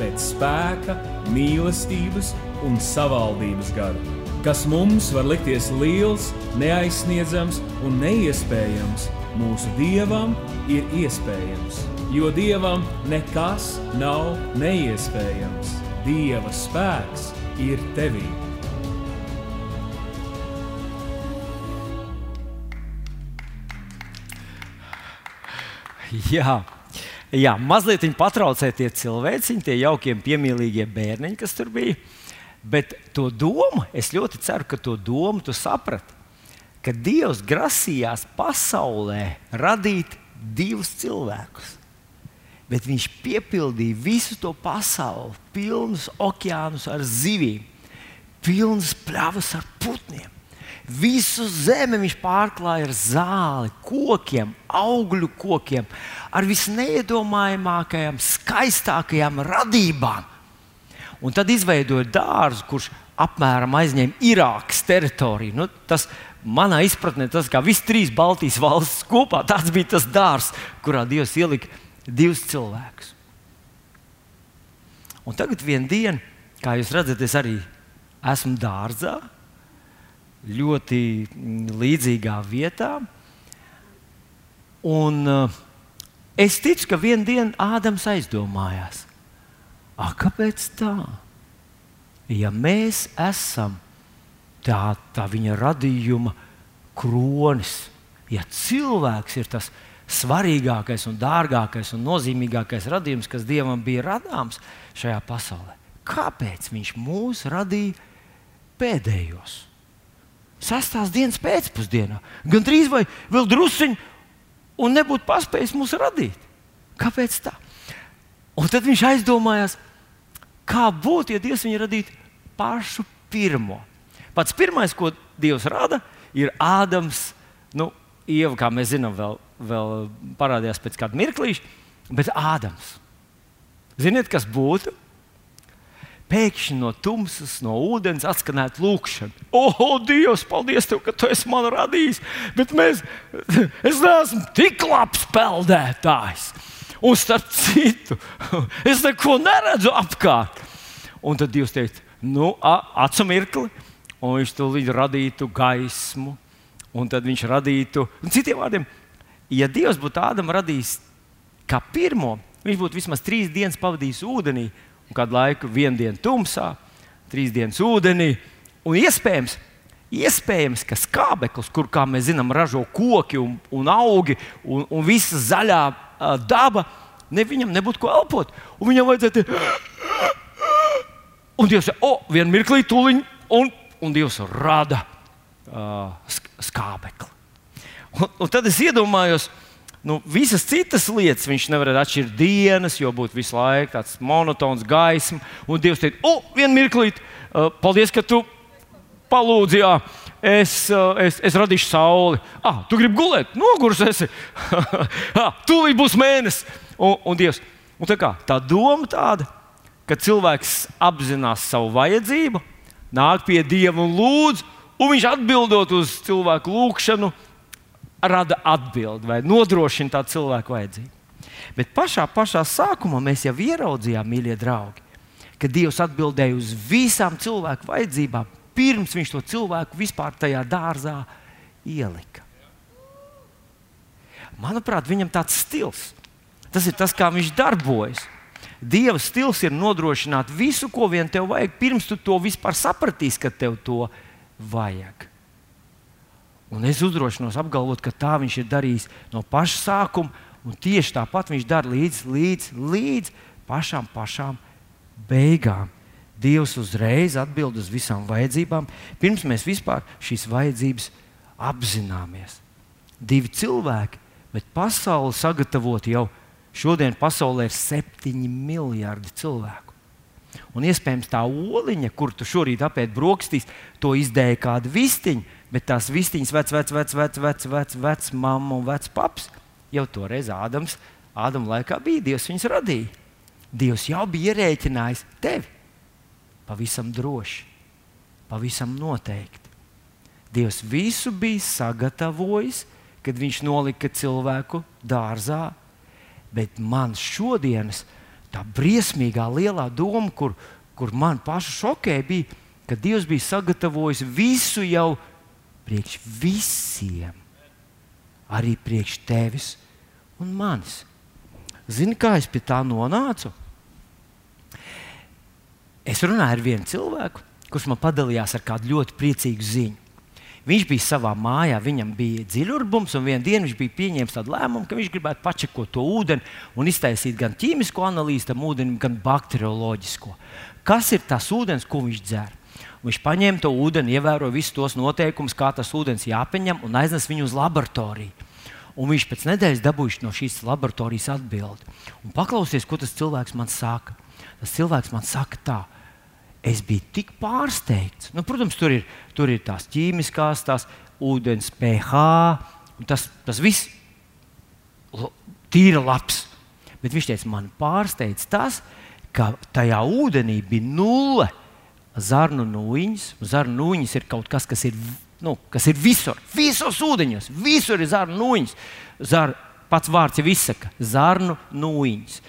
bet spēka, mīlestības un savaldības garu, kas mums var likties liels, neaizsniedzams un neiespējams. Mūsu dievam ir iespējams jo dievam nekas nav neiespējams. Dieva spēks ir tevī. Jā, jā mazliet patraucēja tie cilvēciņi, tie jaukie, piemīlīgie bērniņi, kas tur bija. Bet to domu, es ļoti ceru, ka to domu tu saprati, ka Dievs grasījās pasaulē radīt divus cilvēkus bet viņš piepildīja visu to pasauli, pilnus okeānus ar zivīm, pilnas pļavas ar putniem. Visu zemi viņš pārklāja ar zāli, kokiem, augļu kokiem, ar visneiedomājamākajām, skaistākajām radībām. Un tad izveidoja dārzu, kurš apmēram aizņēma Irākas teritoriju. Nu, tas, manā izpratnē, tas kā visas trīs Baltijas valstis kopā, tas bija tas dārzs, kurā Dievs ielika divus cilvēkus. Un tagad vienā dienā, kā jūs redzat, es arī esmu dārzā, ļoti mm, līdzīgā vietā. Un uh, es ticu, ka vienā dienā Ādams aizdomājās, kāpēc tā? Ja mēs esam tā, tā viņa radījuma kronis, ja cilvēks ir tas svarīgākais, un dārgākais un nozīmīgākais radījums, kas Dievam bija radāms šajā pasaulē, kāpēc Viņš mūs radīja pēdējos? Sestās dienas pēcpusdienā, gan drīz vai vēl drusciņā, un nebūtu paspējis mūs radīt. Kāpēc tā? Un tad viņš aizdomājās, kā būtu, ja Dievs viņu radītu pašu pirmo. Pats pirmais, ko Dievs rada, ir Ādams. Nu, Ieva, kā mēs zinām, vēl, vēl parādījās pēc kāda mirklīša, bet Ādams. Ziniet, kas būtu? Pēkšņi no tumsas, no ūdens atskanētu lūkšana. O, oh, Dievs, paldies, tev, ka tu esi man radījis, bet mēs, es neesmu tik labs peldētājs. Un starp citu, es neko neredzu apkārt. Un tad Dievs teica, nu, acu mirkli, un viņš tūlīt radītu gaismu, un tad viņš radītu, un citiem vārdiem, ja Dievs būtu Ādam radījis kā pirmo, viņš būtu vismaz trīs dienas pavadījis ūdenī, un kādu laiku vienu dienu tumsā, trīs dienas ūdenī, un iespējams, iespējams ka skābeklis, kur, kā mēs zinām, ražo koki un, un augi un, un visa zaļā uh, daba, ne viņam nebūtu ko elpot. Un viņam vajadzētu Un Dievs saka, o, vienu mirklī, tūliņ, un, un Dievs rada uh, skābekli. Un, un tad es iedomājos, nu, visas citas lietas viņš nevarētu atšķirt dienas, jo būtu visu laiku tāds monotons gaisma. Un Dievs teica, o, vienu mirklī, uh, paldies, ka tu palūdzi. Jā. Es, uh, es, es radīšu sauli. Ah, tu gribi gulēt, nogurs esi. ah, tūlīt būs mēnesis. Un, un Dievs. Un tā, kā, tā doma tāda, ka cilvēks apzinās savu vajadzību, nāk pie Dieva un lūdz, un viņš atbildot uz cilvēku lūgšanu, rada atbildi vai nodrošina tā cilvēku vajadzību. Bet pašā, pašā sākumā mēs jau ieraudzījām, mīļie draugi, ka Dievs atbildēja uz visām cilvēku vajadzībām, pirms viņš to cilvēku vispār tajā dārzā ielika. Manuprāt, viņam tāds stils. Tas ir tas, kā viņš darbojas. Dieva stils ir nodrošināt visu, ko vien tev vajag, pirms tu to vispār sapratīsi, ka tev to vajag. Un es uzdrošinos apgalvot, ka tā viņš ir darījis no paša sākuma, un tieši tāpat viņš dara līdz, līdz, līdz pašām, pašām beigām. Dievs uzreiz atbild uz visām vajadzībām, pirms mēs vispār šīs vajadzības apzināmies. Divi cilvēki, bet pasauli sagatavot jau Šodien pasaulē ir septiņi miljardi cilvēku. Un iespējams tā oliņa, kur tu šorīt apēdi brokastīs, to izdēja kāda vistiņa, bet tās vistiņas vec, vec, vec, vec, vec, vec, vec mamma un vec paps jau toreiz Ādams, Ādama laikā bija Dievs viņus radīja. Dievs jau bija ierēķinājis tevi pavisam droši, pavisam noteikti. Dievs visu bija sagatavojis, kad viņš nolika cilvēku dārzā Bet man šodienas tā briesmīgā lielā doma, kur, kur man pašu šokēja, bija, ka Dievs bija sagatavojis visu jau priekš visiem, arī priekš tevis un manis. Zini, kā es pie tā nonācu? Es runāju ar vienu cilvēku, kurš man padalījās ar kādu ļoti priecīgu ziņu. Viņš bija savā mājā, viņam bija dziļurbums, un vienā dienā viņš bija pieņēmis tādu lēmumu, ka viņš gribētu pačekot to ūdeni un iztaisīt gan ķīmisko analīzi tam ūdenim, gan bakterioloģisko. Kas ir tas ūdens, ko viņš dzer? Viņš paņēma to ūdeni, ievēroja visus tos noteikumus, kā tas ūdens jāpaņem un aiznes viņu uz laboratoriju. Un viņš pēc nedēļas dabūjis no šīs laboratorijas atbildi. Un paklausies, ko tas cilvēks man saka. Tas cilvēks man saka tā. Es biju tik pārsteigts. Nu, protams, tur ir, tur ir tās ķīmiskās, tās ūdens pH. Tas, tas viss tīra labs. Bet viņš teica, man pārsteidz tas, ka tajā ūdenī bija nulle zarnu nūjiņas. Zarnu nūjiņas ir kaut kas, kas ir, nu, kas ir visur. Visos ūdeņos, visur ir zarnu nūjiņas. Zar, pats vārds jau izsaka zarnu nūjiņas.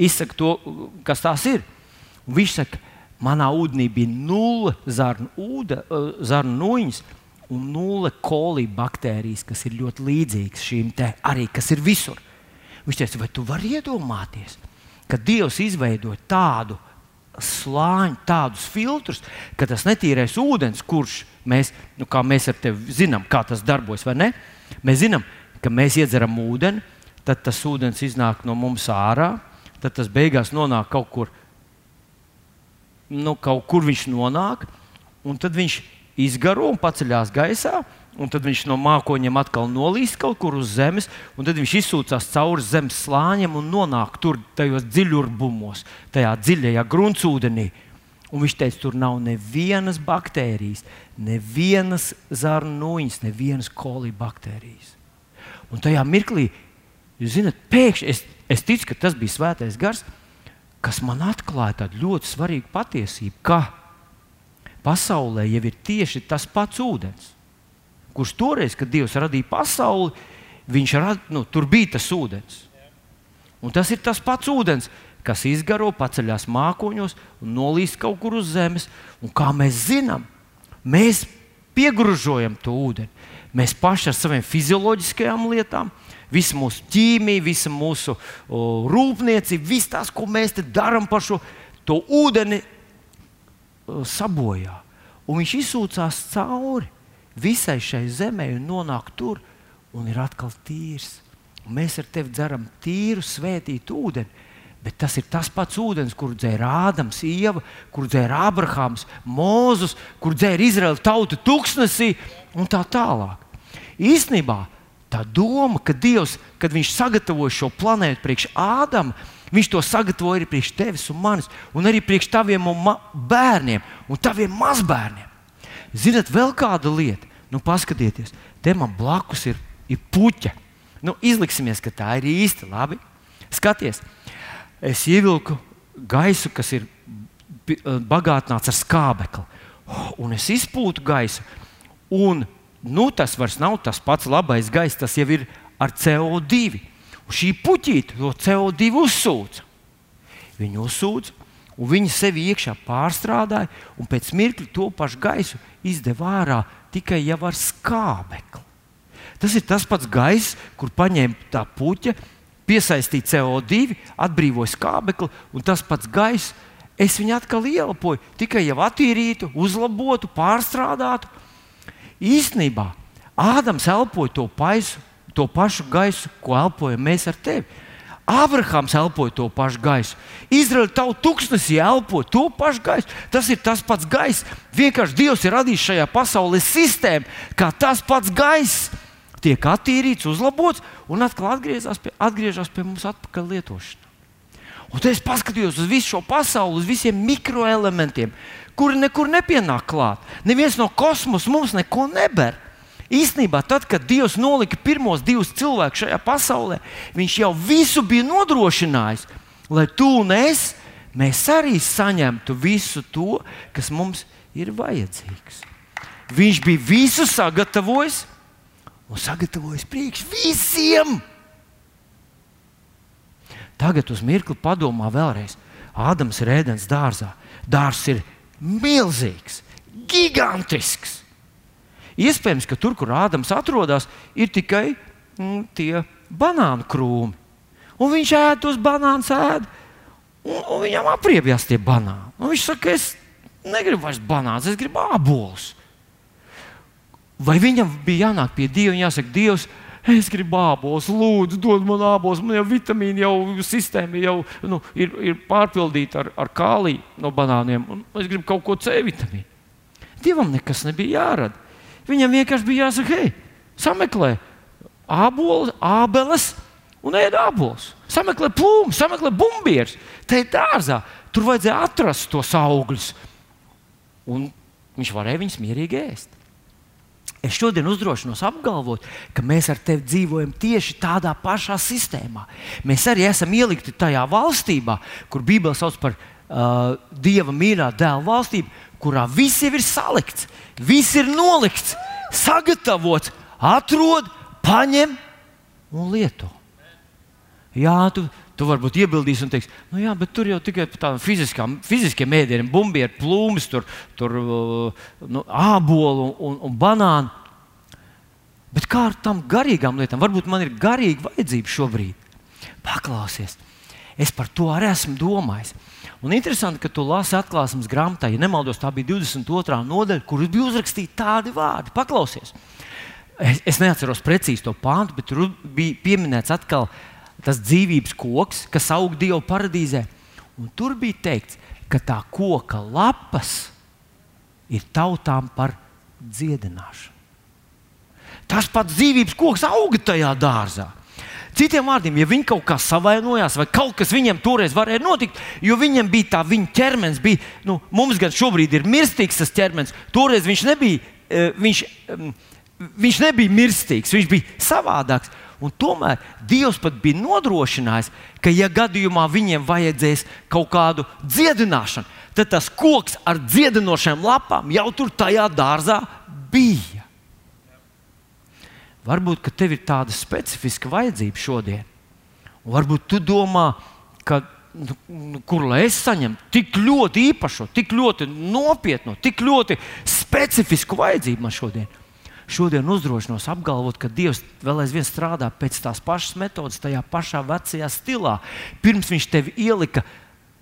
Izsaka to, kas tās ir. Viņš saka, manā ūdenī bija nulle zarnu, ūde, zarnu nūjiņas un nulle kolī baktērijas, kas ir ļoti līdzīgas šīm te arī, kas ir visur. Viņš teica, vai tu vari iedomāties, ka Dievs izveidoja tādu slāņu, tādus filtrus, ka tas netīrais ūdens, kurš mēs, nu, mēs ar tevi zinām, kā tas darbojas, vai ne? Mēs zinām, ka mēs iedzeram ūdeni, tad tas ūdens iznāk no mums ārā, tad tas beigās nonāk kaut kur, nu, kaut kur viņš nonāk, un tad viņš izgaro un paceļās gaisā. Un tad viņš no mākoņiem atkal nolīst kaut kur uz zemes, un tad viņš izsūcās cauri zemes slāņiem un nonāk tur tajos dziļurbumos, tajā dziļajā gruntsūdenī. Un viņš teica, tur nav nevienas baktērijas, nevienas zarnu nūjiņas, nevienas kolibaktērijas. Un tajā mirklī, jūs zināt, pēkšņi es, es ticu, ka tas bija svētais gars, kas man atklāja tādu ļoti svarīgu patiesību, ka pasaulē jau ir tieši tas pats ūdens kurš toreiz, kad Dievs radīja pasauli, viņš rad, nu, tur bija tas ūdens. Un tas ir tas pats ūdens, kas izgaro, paceļās mākoņos un nolīst kaut kur uz zemes. Un kā mēs zinām, mēs piegružojam to ūdeni. Mēs paši ar saviem fizioloģiskajām lietām, visu mūsu ķīmiju, visu mūsu o, rūpniecību, visu tās, ko mēs darām par šo ūdeni, o, sabojā. Un viņš izsūcās cauri visai šai zemē un nonāk tur un ir atkal tīrs. Un mēs ar tevi dzeram tīru, svētītu ūdeni. Bet tas ir tas pats ūdens, kur dzēra Ādams, Ieva, kur dzēra Abrahāms, Mūzus, kur dzēra Izraēla tauta tūkstnesī un tā tālāk. Īsnībā tā doma, ka Dievs, kad Viņš sagatavoja šo planētu priekš Ādama, Viņš to sagatavoja arī priekš tevis un manis, un arī priekš taviem un bērniem un taviem mazbērniem. Ziniet, vēl kāda lieta, nu, paskatieties, te man blakus ir, ir puķa. Nu, izliksimies, ka tā ir īsta. Labi, skaties, es ievilku gaisu, kas ir bagātināts ar skābekli, un es izpūtu gaisu. Un, nu, tas vairs nav tas pats labais gaiss, tas jau ir ar CO2. Un šī puķīte to CO2 uzsūca. Viņu uzsūca, un viņi sevi iekšā pārstrādāja, un pēc mirkļa to pašu gaisu izdeva ārā tikai jau ar skābekli. Tas ir tas pats gaiss, kur paņēma tā puķa, piesaistīja CO2, atbrīvoja skābekli, un tas pats gaiss, es viņu atkal ielpoju, tikai jau attīrītu, uzlabotu, pārstrādātu. Īsnībā Ādams elpoja to, paisu, to pašu gaisu, ko elpojam mēs ar tevi. Abrahams elpoja to pašu gaisu. Izraēla tauta tūkstnesī elpo to pašu gaisu. Tas ir tas pats gaiss. Vienkārši Dievs ir radījis šajā pasaulē sistēmu, kā tas pats gaiss tiek attīrīts, uzlabots un atkal atgriežas pie, atgriežas pie mums atpakaļ lietošanā. Un tad es paskatījos uz visu šo pasauli, uz visiem mikroelementiem, kuri nekur nepienāk klāt. Neviens no kosmosa mums neko neber. Īsnībā, tad, kad Dievs nolika pirmos divus cilvēkus šajā pasaulē, Viņš jau visu bija nodrošinājis, lai tu un es arī saņemtu visu to, kas mums ir vajadzīgs. Viņš bija visu sagatavojis un sagatavojis priekš visiem. Tagad uz mirkli padomā vēlreiz. Ādams ir ēdens dārzā. Dārzs ir milzīgs, gigantisks. Iespējams, ka tur, kur Ādams atrodas, ir tikai mm, tie banānu krūmi. Un viņš ēd tos banānus, ēd, un, un viņam apriebjās tie banāni. Un viņš saka, es negribu vairs banānus, es gribu abolus. Vai viņam bija jānāk pie Dieva un jāsaka, Dievs, es gribu abolus, lūdzu, dod man abolus, man jau vitamīna, jau sistēma jau, nu, ir, ir pārpildīta ar, ar kāliju no banāniem, un es gribu kaut ko C vitamīnu. Dievam nekas nebija jārada. Viņam vienkārši bija jāsaka, hei, sameklē āboles, ābeles un ēd ābolus. Sameklē plūmu, sameklē bumbierus. Te ir dārzā. Tur vajadzēja atrast tos augļus. Un viņš varēja viņus mierīgi ēst. Es šodien uzdrošinos apgalvot, ka mēs ar tevi dzīvojam tieši tādā pašā sistēmā. Mēs arī esam ielikti tajā valstībā, kur Bībele sauc par uh, Dieva mīļā dēla valstību, kurā viss jau ir salikts, viss ir nolikts, sagatavots, atrod, paņem un lieto. Jā, tu, tu varbūt iebildīsi un teiksi, nu jā, bet tur jau tikai fiziskām, fiziskiem mēdiem, bumbiņu, plūmus, tur, tur uh, nu, ābolu un, un banānu. Bet kā ar tām garīgām lietām? Varbūt man ir garīga vajadzība šobrīd. Paklausies, es par to arī esmu domājis. Un interesanti, ka tu lasi atklāsmes grāmatā, ja nemaldos, tā bija 22. nodaļa, kur bija uzrakstīti tādi vārdi. Paklausies! Es, es neatceros precīzi to pāntu, bet tur bija pieminēts atkal tas dzīvības koks, kas aug Dieva paradīzē. Un tur bija teikts, ka tā koka lapas ir tautām par dziedināšanu. Tas pats dzīvības koks auga tajā dārzā. Citiem vārdiem, ja viņi kaut kā savainojās, vai kaut kas viņiem toreiz varēja notikt, jo viņam bija tā, viņa ķermenis bija, nu, mums gan šobrīd ir mirstīgs tas ķermenis, toreiz viņš nebija, e, viņš, viņš nebija mirstīgs, viņš bija savādāks. Un tomēr Dievs pat bija nodrošinājis, ka, ja gadījumā viņiem vajadzēs kaut kādu dziedināšanu, tad tas koks ar dziedinošām lapām jau tur tajā dārzā bija. Varbūt tev ir tāda specifiska vajadzība šodien. Un varbūt tu domā, ka nu, nu, kur lai es saņemtu tik ļoti īpašu, tik ļoti nopietnu, tik ļoti specifisku vajadzību man šodien. Šodien uzdrošinos apgalvot, ka Dievs vēl aizvien strādā pēc tās pašas metodas, tajā pašā vecajā stilā. Pirms Viņš tevi ielika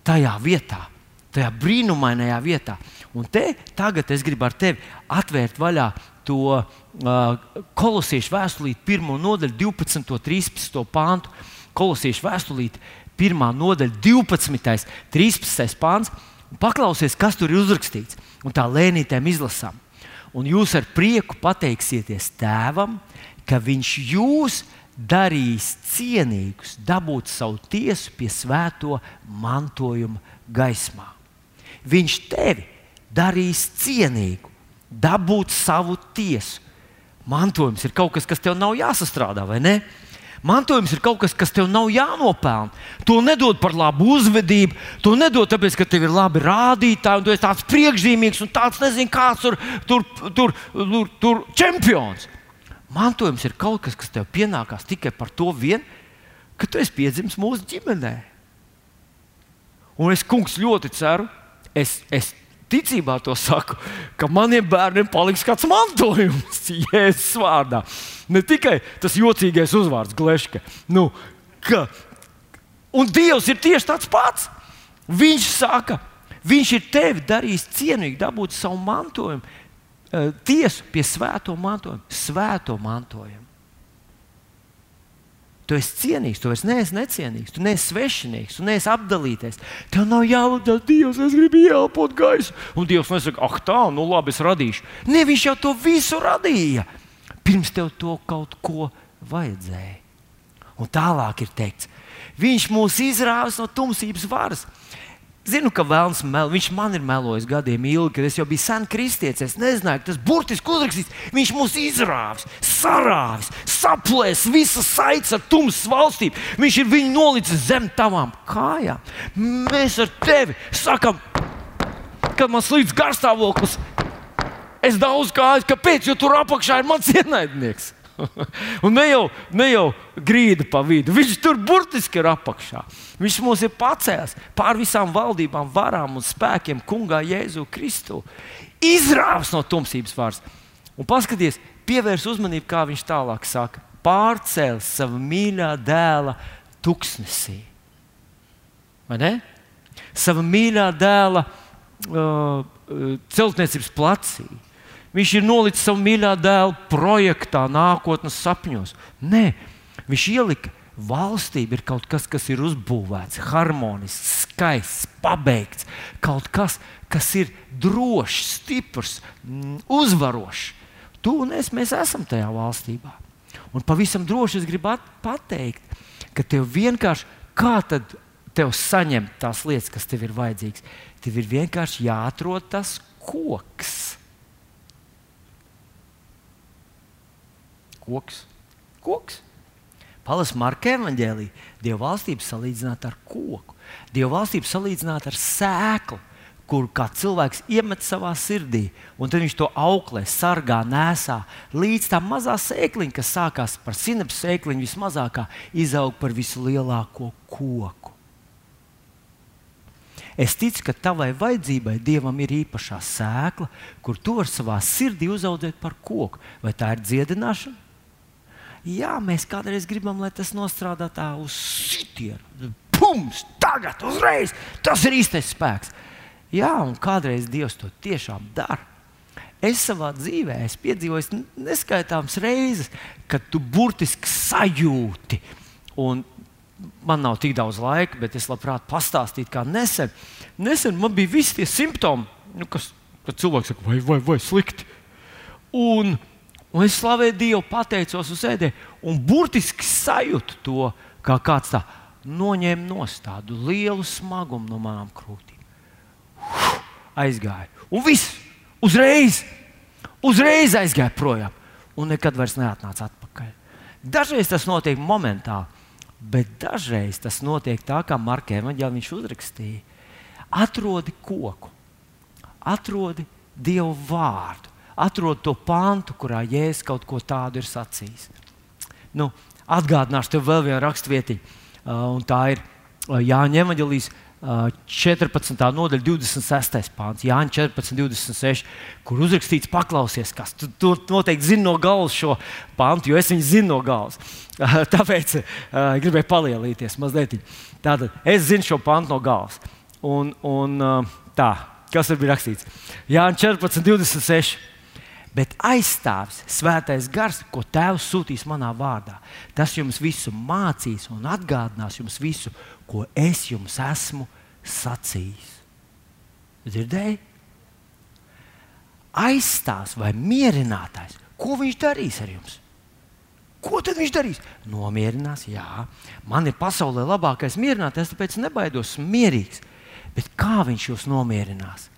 tajā vietā, tajā brīnumainajā vietā. Un te tagad es gribu ar tevi atvērt vaļā to uh, kolosiešu vēstulīti, pirmo nodaļu, 12, 13 pāntu. Kolosiešu vēstulīti, pirmā nodaļa, 12, 13 pāns. Paklausies, kas tur ir uzrakstīts. Un tā lēnītēm izlasām. Un jūs ar prieku pateiksieties tēvam, ka viņš jūs darīs cienīgus, dabūt savu tiesu pie svēto mantojuma gaismā. Viņš tevi darīs cienīgu dabūt savu tiesu. Mantojums ir kaut kas, kas tev nav jāsastrādā, vai ne? Mantojums ir kaut kas, kas tev nav jānopelna. To nedod par labu uzvedību, to nedod tāpēc, ka tev ir labi rādītāji, un tu esi tāds priekšzīmīgs un tāds nezinu, kāds tur, tur, tur, tur, tur čempions. Mantojums ir kaut kas, kas tev pienākās tikai par to vien, ka tu esi piedzimis mūsu ģimenē. Un es, kungs, ļoti ceru, es, es ticībā to saku, ka maniem bērniem paliks kāds mantojums, Jēzus vārdā. Ne tikai tas jocīgais uzvārds, Gleška. Nu, ka, un Dievs ir tieši tāds pats. Viņš saka, Viņš ir tevi darījis cienīgi, dabūt savu mantojumu, eh, tiesu pie svēto mantojumu, svēto mantojumu. Tu esi cienīgs, tu vairs neesi necienīgs, tu neesi svešinieks, tu neesi apdalīties. Tev nav jālūdz, Dievs, es gribu ielpot gaisu. Un Dievs nesaka, ah, tā, nu labi, es radīšu. Ne, viņš jau to visu radīja. Pirms tev to kaut ko vajadzēja. Un tālāk ir teikts, viņš mūs izrāvis no tumsības varas. Zinu, ka Vēlns mel, viņš man ir melojis gadiem ilgi, kad es jau biju sen kristietis. Es nezināju, ka tas burtiski uzrakstīts. Viņš mūs izrāvis, sarāvis, saplēs visas saites ar tumsas valstīm. Viņš ir viņu nolicis zem tavām kājām. Mēs ar tevi sakam, kad man slīd garstāvoklis. Es daudz kāju, kāpēc, jo tur apakšā ir mans ienaidnieks. un ne jau, ne jau grīda pa vidu. Viņš tur burtiski ir apakšā. Viņš mūs ir pacēlis pār visām valdībām, varām un spēkiem, Kungā Jēzu Kristu. Izrāvis no tumsības vārds. Un paskaties, pievērs uzmanību, kā viņš tālāk saka. Pārcēlis savu mīļā dēla tuksnesī. Vai ne? Sava mīļā dēla uh, uh celtniecības placī Viņš ir nolicis savu mīļā dēlu projektā, nākotnes sapņos. Nē, viņš ielika valstība ir kaut kas, kas ir uzbūvēts, harmonisks, skaists, pabeigts. Kaut kas, kas ir drošs, stiprs, mm, uzvarošs. Tu un es, esam tajā valstībā. Un pavisam droši es gribu pateikt, ka tev vienkārši kā tad tev saņemt tās lietas, kas tev ir vajadzīgas. Tev ir vienkārši jāatrod tas koks. Koks. koks. Palas Marka evanģēlī Dieva valstību salīdzināt ar koku. Dieva valstību salīdzināt ar sēklu kur cilvēks iemet savā sirdī, un tad viņš to auklē, sargā, nesā līdz tam mazā sēkliņa, kas sākās par sinepes sēkliņu, vismazākā, izaug par vislielāko koku. Es ticu, ka tavai vajadzībai Dievam ir īpašā sēkla, kur tu vari savā sirdī uzaugt par koku. Vai tā ir dziedināšana? Jā, mēs kādreiz gribam, lai tas nostrādā tā uz sitienu. Pums! Tagad, uzreiz! Tas ir īstais spēks. Jā, un kādreiz Dievs to tiešām dara. Es savā dzīvē esmu piedzīvojis neskaitāmas reizes, kad tu burtiski sajūti. Un man nav tik daudz laika, bet es labprāt pastāstītu, kā nesen. Nesen man bija visi tie simptomi, nu, kas cilvēks saka, vai, vai, vai slikti. Un, un es slavēju Dievu, pateicos uz ēdē, un burtiski sajūtu to, kā kāds tā noņēma no tādu lielu smagumu no manām krūtīm aizgāja. Un viss uzreiz, uzreiz aizgāja projām. Un nekad vairs neatnāca atpakaļ. Dažreiz tas notiek momentāli, bet dažreiz tas notiek tā, kā Marka Evanģēlī viņš uzrakstīja. Atrodi koku, atrodi Dievu vārdu, atrodi to pantu, kurā Jēzus kaut ko tādu ir sacījis. Nu, atgādināšu tev vēl vienu rakstvietiņu, un tā ir Jāņa Evanģēlīs 14. nodaļa, 26. pāns, Jānis 14, 26, kur uzrakstīts, paklausies, kas tu, tu noteikti zini no galvas šo pāntu, jo es viņu zinu no galvas. Tāpēc uh, gribēju palielīties mazliet. Tātad es zinu šo pāntu no galvas. Un, un uh, tā, kas tur bija rakstīts? Jānis 14, 26. Bet aizstāvis svētais gars, ko Tēvs sūtīs manā vārdā. Tas jums visu mācīs un atgādinās jums visu, ko es jums esmu sacījis. Dzirdēji? Aizstās vai mierinātājs, ko viņš darīs ar jums? Ko tad viņš darīs? Nomierinās, jā, man ir pasaulē labākais mierinātājs, tāpēc nebaidos, esmu mierīgs. Bet kā viņš jūs nomierinās?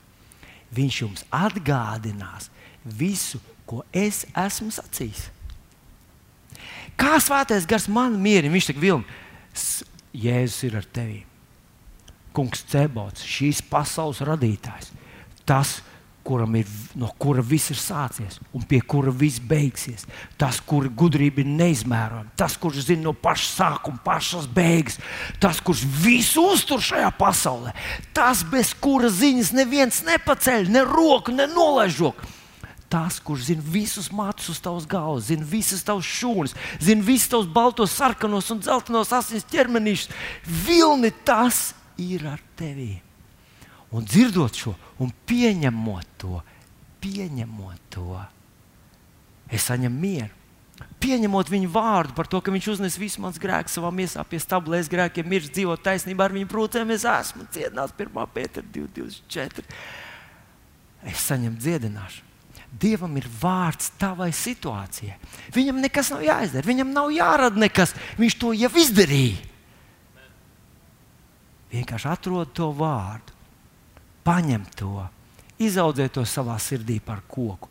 Viņš jums atgādinās visu, ko es esmu sacījis. Kā svētais gars man mierina? Viņš saka, Vilni, Jēzus ir ar tevi. Kungs Cebots, šīs pasaules radītājs, tas, kuram ir, no kura viss ir sācies un pie kura viss beigsies. Tas, kura gudrība ir neizmērojama, tas, kurš zina no paša sākuma, pašas beigas, tas, kurš visu uztur šajā pasaulē, tas, bez kura ziņas neviens nepaceļ, ne roku, ne nolaiž roku tas, kurš zina visus matus uz tavas galvas, zina visas tavas šūnas, zina visus tavus baltos, sarkanos un dzeltenos asins ķermenīšus. Vilni tas ir ar tevi. Un dzirdot šo, un pieņemot to, pieņemot to, es saņemu mieru. Pieņemot viņu vārdu par to, ka viņš uznes visu mans grēku savā miesā, pie stabilēs grēkiem, mirst, dzīvot taisnībā ar viņu prūcēm. Es esmu dziedināts 1. pētera 224. Es saņemu dziedināšanu. Dievam ir vārds tavai situācijai. Viņam nekas nav jāizdara, viņam nav jārada nekas. Viņš to jau izdarīja. Vienkārši atrod to vārdu, paņem to, izaudzē to savā sirdī par koku,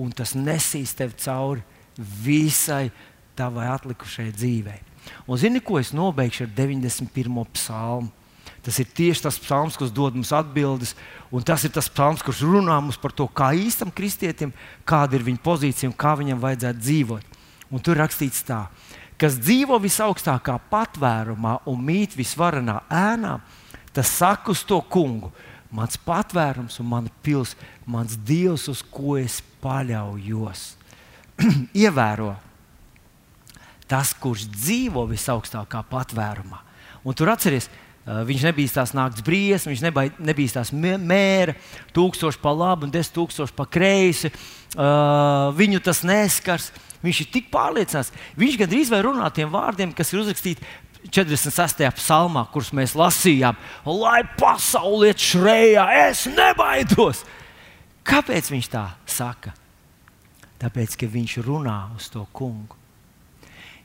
un tas nesīs tev cauri visai tavai atlikušajai dzīvei. Un zini, ko es nobeigšu ar 91. psalmu? Tas ir tieši tas psalms, kas dod mums atbildes, un tas ir tas psalms, kurš runā mums par to, kā īstam kristietim, kāda ir viņa pozīcija un kā viņam vajadzētu dzīvot. Un tur rakstīts tā, kas dzīvo visaugstākā patvērumā un mīt visvarenā ēnā, tas saka uz to kungu. Mans patvērums un mana pils, mans dievs, uz ko es paļaujos. Ievēro tas, kurš dzīvo visaugstākā patvērumā. Un tur atcerieties, viņš nebija naktas briesmas, viņš nebija, nebija tās mēra, tūkstoši pa labi un desmit tūkstoši pa kreisi. Uh, viņu tas neskars. Viņš ir tik pārliecināts. Viņš gandrīz vai runā tiem vārdiem, kas ir uzrakstīti 46. psalmā, kurus mēs lasījām. Lai pasaule iet šrējā, es nebaidos. Kāpēc viņš tā saka? Tāpēc, ka viņš runā uz to kungu.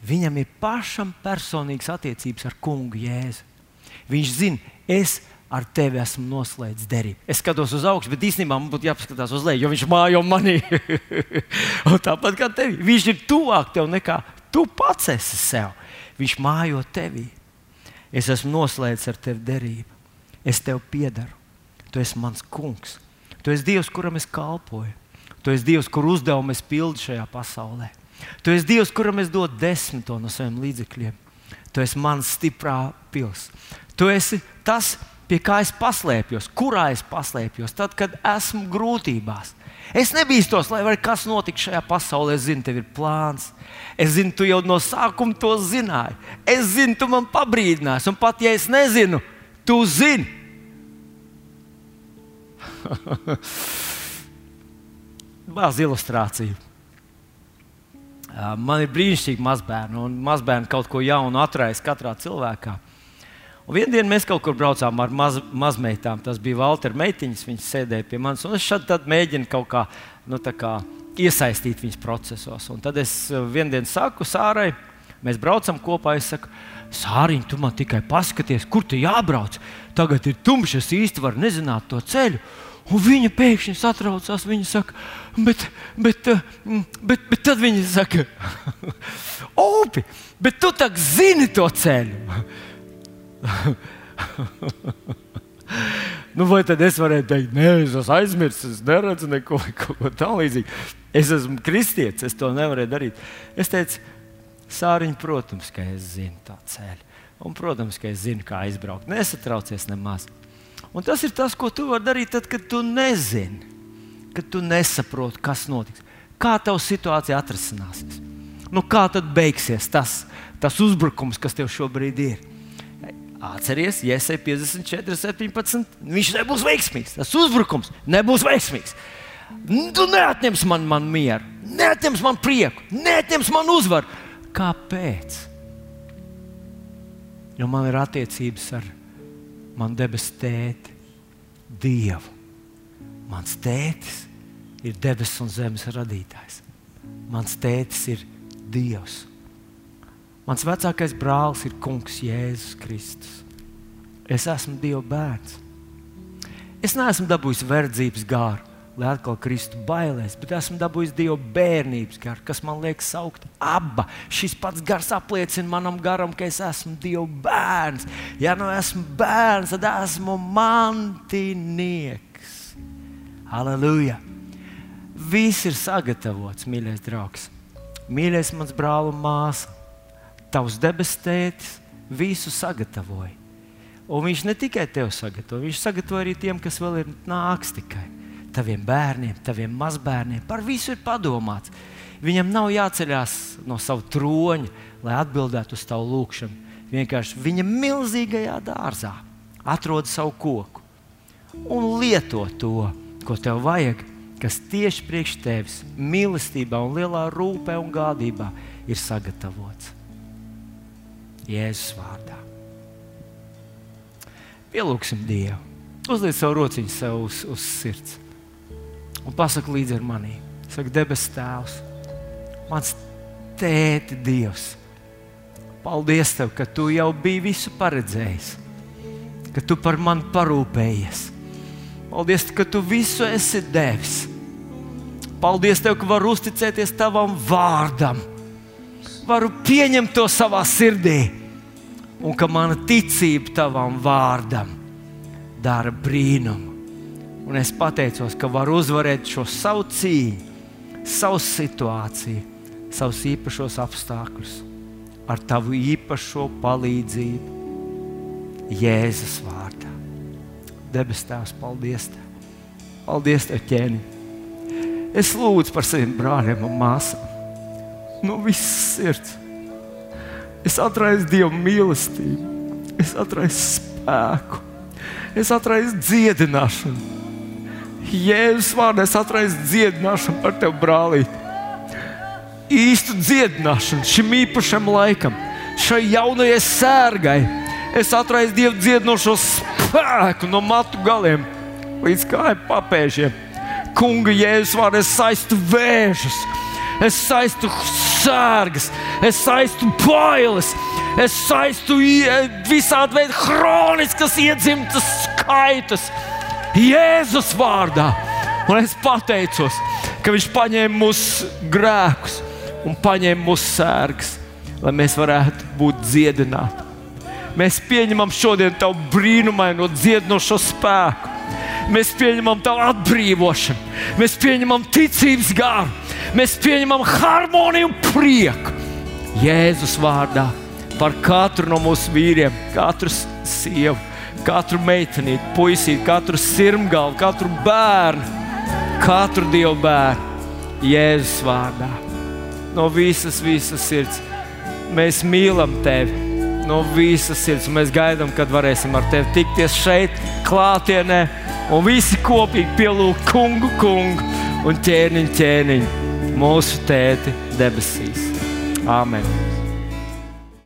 Viņam ir pašam personīgas attiecības ar kungu Jēzu. Viņš zina, es ar tevi esmu noslēdzis derību. Es skatos uz augšu, bet īstenībā man būtu jāpaskatās uz leju, jo viņš mājo manī. tāpat kā tevi. Viņš ir tuvāk tev nekā tu pats esi sev. Viņš mājo tevī. Es esmu noslēdzis ar tevi derību. Es tev piedaru. Tu esi mans kungs. Tu esi Dievs, kuram es kalpoju. Tu esi Dievs, kur uzdevumu es pildu šajā pasaulē. Tu esi Dievs, kuram es dodu desmito no saviem līdzekļiem. Tu esi mans stiprā pils. Tu esi tas, pie kā es paslēpjos, kurā es paslēpjos, tad, kad esmu grūtībās. Es nebīstos, lai arī kas notiks šajā pasaulē. Es zinu, tev ir plāns. Es zinu, tu jau no sākuma to zināji. Es zinu, tu man pabrīdināsi. Un pat ja es nezinu, tu zini. Bāz ilustrāciju. Man ir brīnišķīgi mazbērni, un mazbērni kaut ko jaunu atraisa katrā cilvēkā. Un vienā dienā mēs kaut kur braucām ar maz, mazmeitām. Tas bija Walter Meitiņš. Viņš sēdēja pie manis. Es šeit mēģinu kaut kā, nu, kā iesaistīt viņas procesos. Un tad es eh, vienā dienā saku Sārai, mēs braucam kopā. Es saku, Sāriņ, tu man tikai paskaties, kur tu jābrauc. Tagad ir tumšs, es īsti varu nezināt to ceļu. Un viņa pēkšņi satraucās. Viņa saka, bet, bet, eh, bet, bet tad viņa saka, Opi, bet tu tā zini to ceļu. Nu, vai tad es varētu teikt, nē, es esmu aizmirsis, es neredzu neko, neko tādu. Es esmu kristietis, es to nevarēju darīt. Es teicu, Sāriņ, protams, ka es zinu tā ceļu. Un, protams, ka es zinu, kā aizbraukt. Nesatraucies nemaz. Un tas ir tas, ko tu vari darīt, tad, kad tu nezini, kad tu nesaproti, kas notiks. Kā tava situācija atrisināsies? Nu, kā tad beigsies tas, tas uzbrukums, kas tev šobrīd ir? Atcerieties, Iesai 54, 17. Viņš nebūs veiksmīgs. Tas uzbrukums nebūs veiksmīgs. Tu neatņems man, man mieru, neatņems man prieku, neatņems man uzvaru. Kāpēc? Jo man ir attiecības ar manu debesu tēti, Dievu. Mans tētis ir debesu un zemes radītājs. Mans tētis ir Dievs. Mans vecākais brālis ir Kungs Jēzus Kristus. Es esmu Dieva bērns. Es neesmu dabūjis verdzības gāru, lai atkal kristu bailēs, bet esmu dabūjis Dieva bērnības garu, kas man liek saukt abā. Šis pats gars apliecina manam garam, ka es esmu Dieva bērns. Ja nu esmu bērns, tad esmu mantinieks. Halleluja! Viss ir sagatavots, mīļais draugs, mīļais mans brāl un māsa tavs debesu tētis visu sagatavoja. Un viņš ne tikai tev sagatavoja, viņš sagatavoja arī tiem, kas vēl ir nāks tikai. Taviem bērniem, taviem mazbērniem, par visu ir padomāts. Viņam nav jāceļās no sava troņa, lai atbildētu uz tavu lūgšanu. Vienkārši viņa milzīgajā dārzā atrod savu koku un lieto to, ko tev vajag, kas tieši priekš tevis, mīlestībā, un lielā rūpē un gādībā ir sagatavots. Jēzus vārdā. Pielūgsim Dievu. Uzliec savu rociņu sev uz, uz sirds un pasaki līdzi ar mani. Saka, debesu Tēvs, mans tēti, Dievs. Paldies, tev, ka tu jau biji visu paredzējis, ka tu par mani parūpējies. Paldies, ka tu visu esi devis. Paldies, tev, ka var uzticēties tavam vārdam varu pieņemt to savā sirdī, un ka mana ticība tavam vārdam dara brīnumu. Un es pateicos, ka varu uzvarēt šo savu cīņu, savu situāciju, savus īpašos apstākļus ar tavu īpašo palīdzību, Jēzus vārdā. Debes Tēvs, paldies Tev! Paldies Tev, ķēniņ! Es lūdzu par saviem brāļiem un māsām no visas sirds. Es atraisu Dieva mīlestību, es atraisu spēku, es atraisu dziedināšanu. Jēzus vārdā es atraisu dziedināšanu par tevi, brālīt. Īstu dziedināšanu šim īpašam laikam, šai jaunajai sērgai. Es atraisu Dievu dziedinošo spēku no matu galiem līdz kāju papēžiem. Kunga Jēzus vārdā es saistu vēžus, es saistu sērgas, es saistu bailes, es saistu visādi veidi chroniskas iedzimtas skaitas Jēzus vārdā. Un es pateicos, ka Viņš paņēma mūsu grēkus un paņēma mūsu sērgas, lai mēs varētu būt dziedināti. Mēs pieņemam šodien tavu brīnumaino dziedinošo spēku. Mēs pieņemam tavu atbrīvošanu, mēs pieņemam ticības gāru, mēs pieņemam harmoniju un prieku. Jēzus vārdā par katru no mūsu vīriem, katru sievu, katru meiteni, puisīti, katru sirmgalu, katru bērnu, katru dievu bērnu. Jēzus vārdā. No visas, visas sirds mēs mīlam tevi no visas sirds. Mēs gaidām, kad varēsim ar tevi tikties šeit, klātienē, un visi kopīgi pielūgt kungu, kungu un ķēniņu, ķēniņu, mūsu tēti debesīs. Āmen!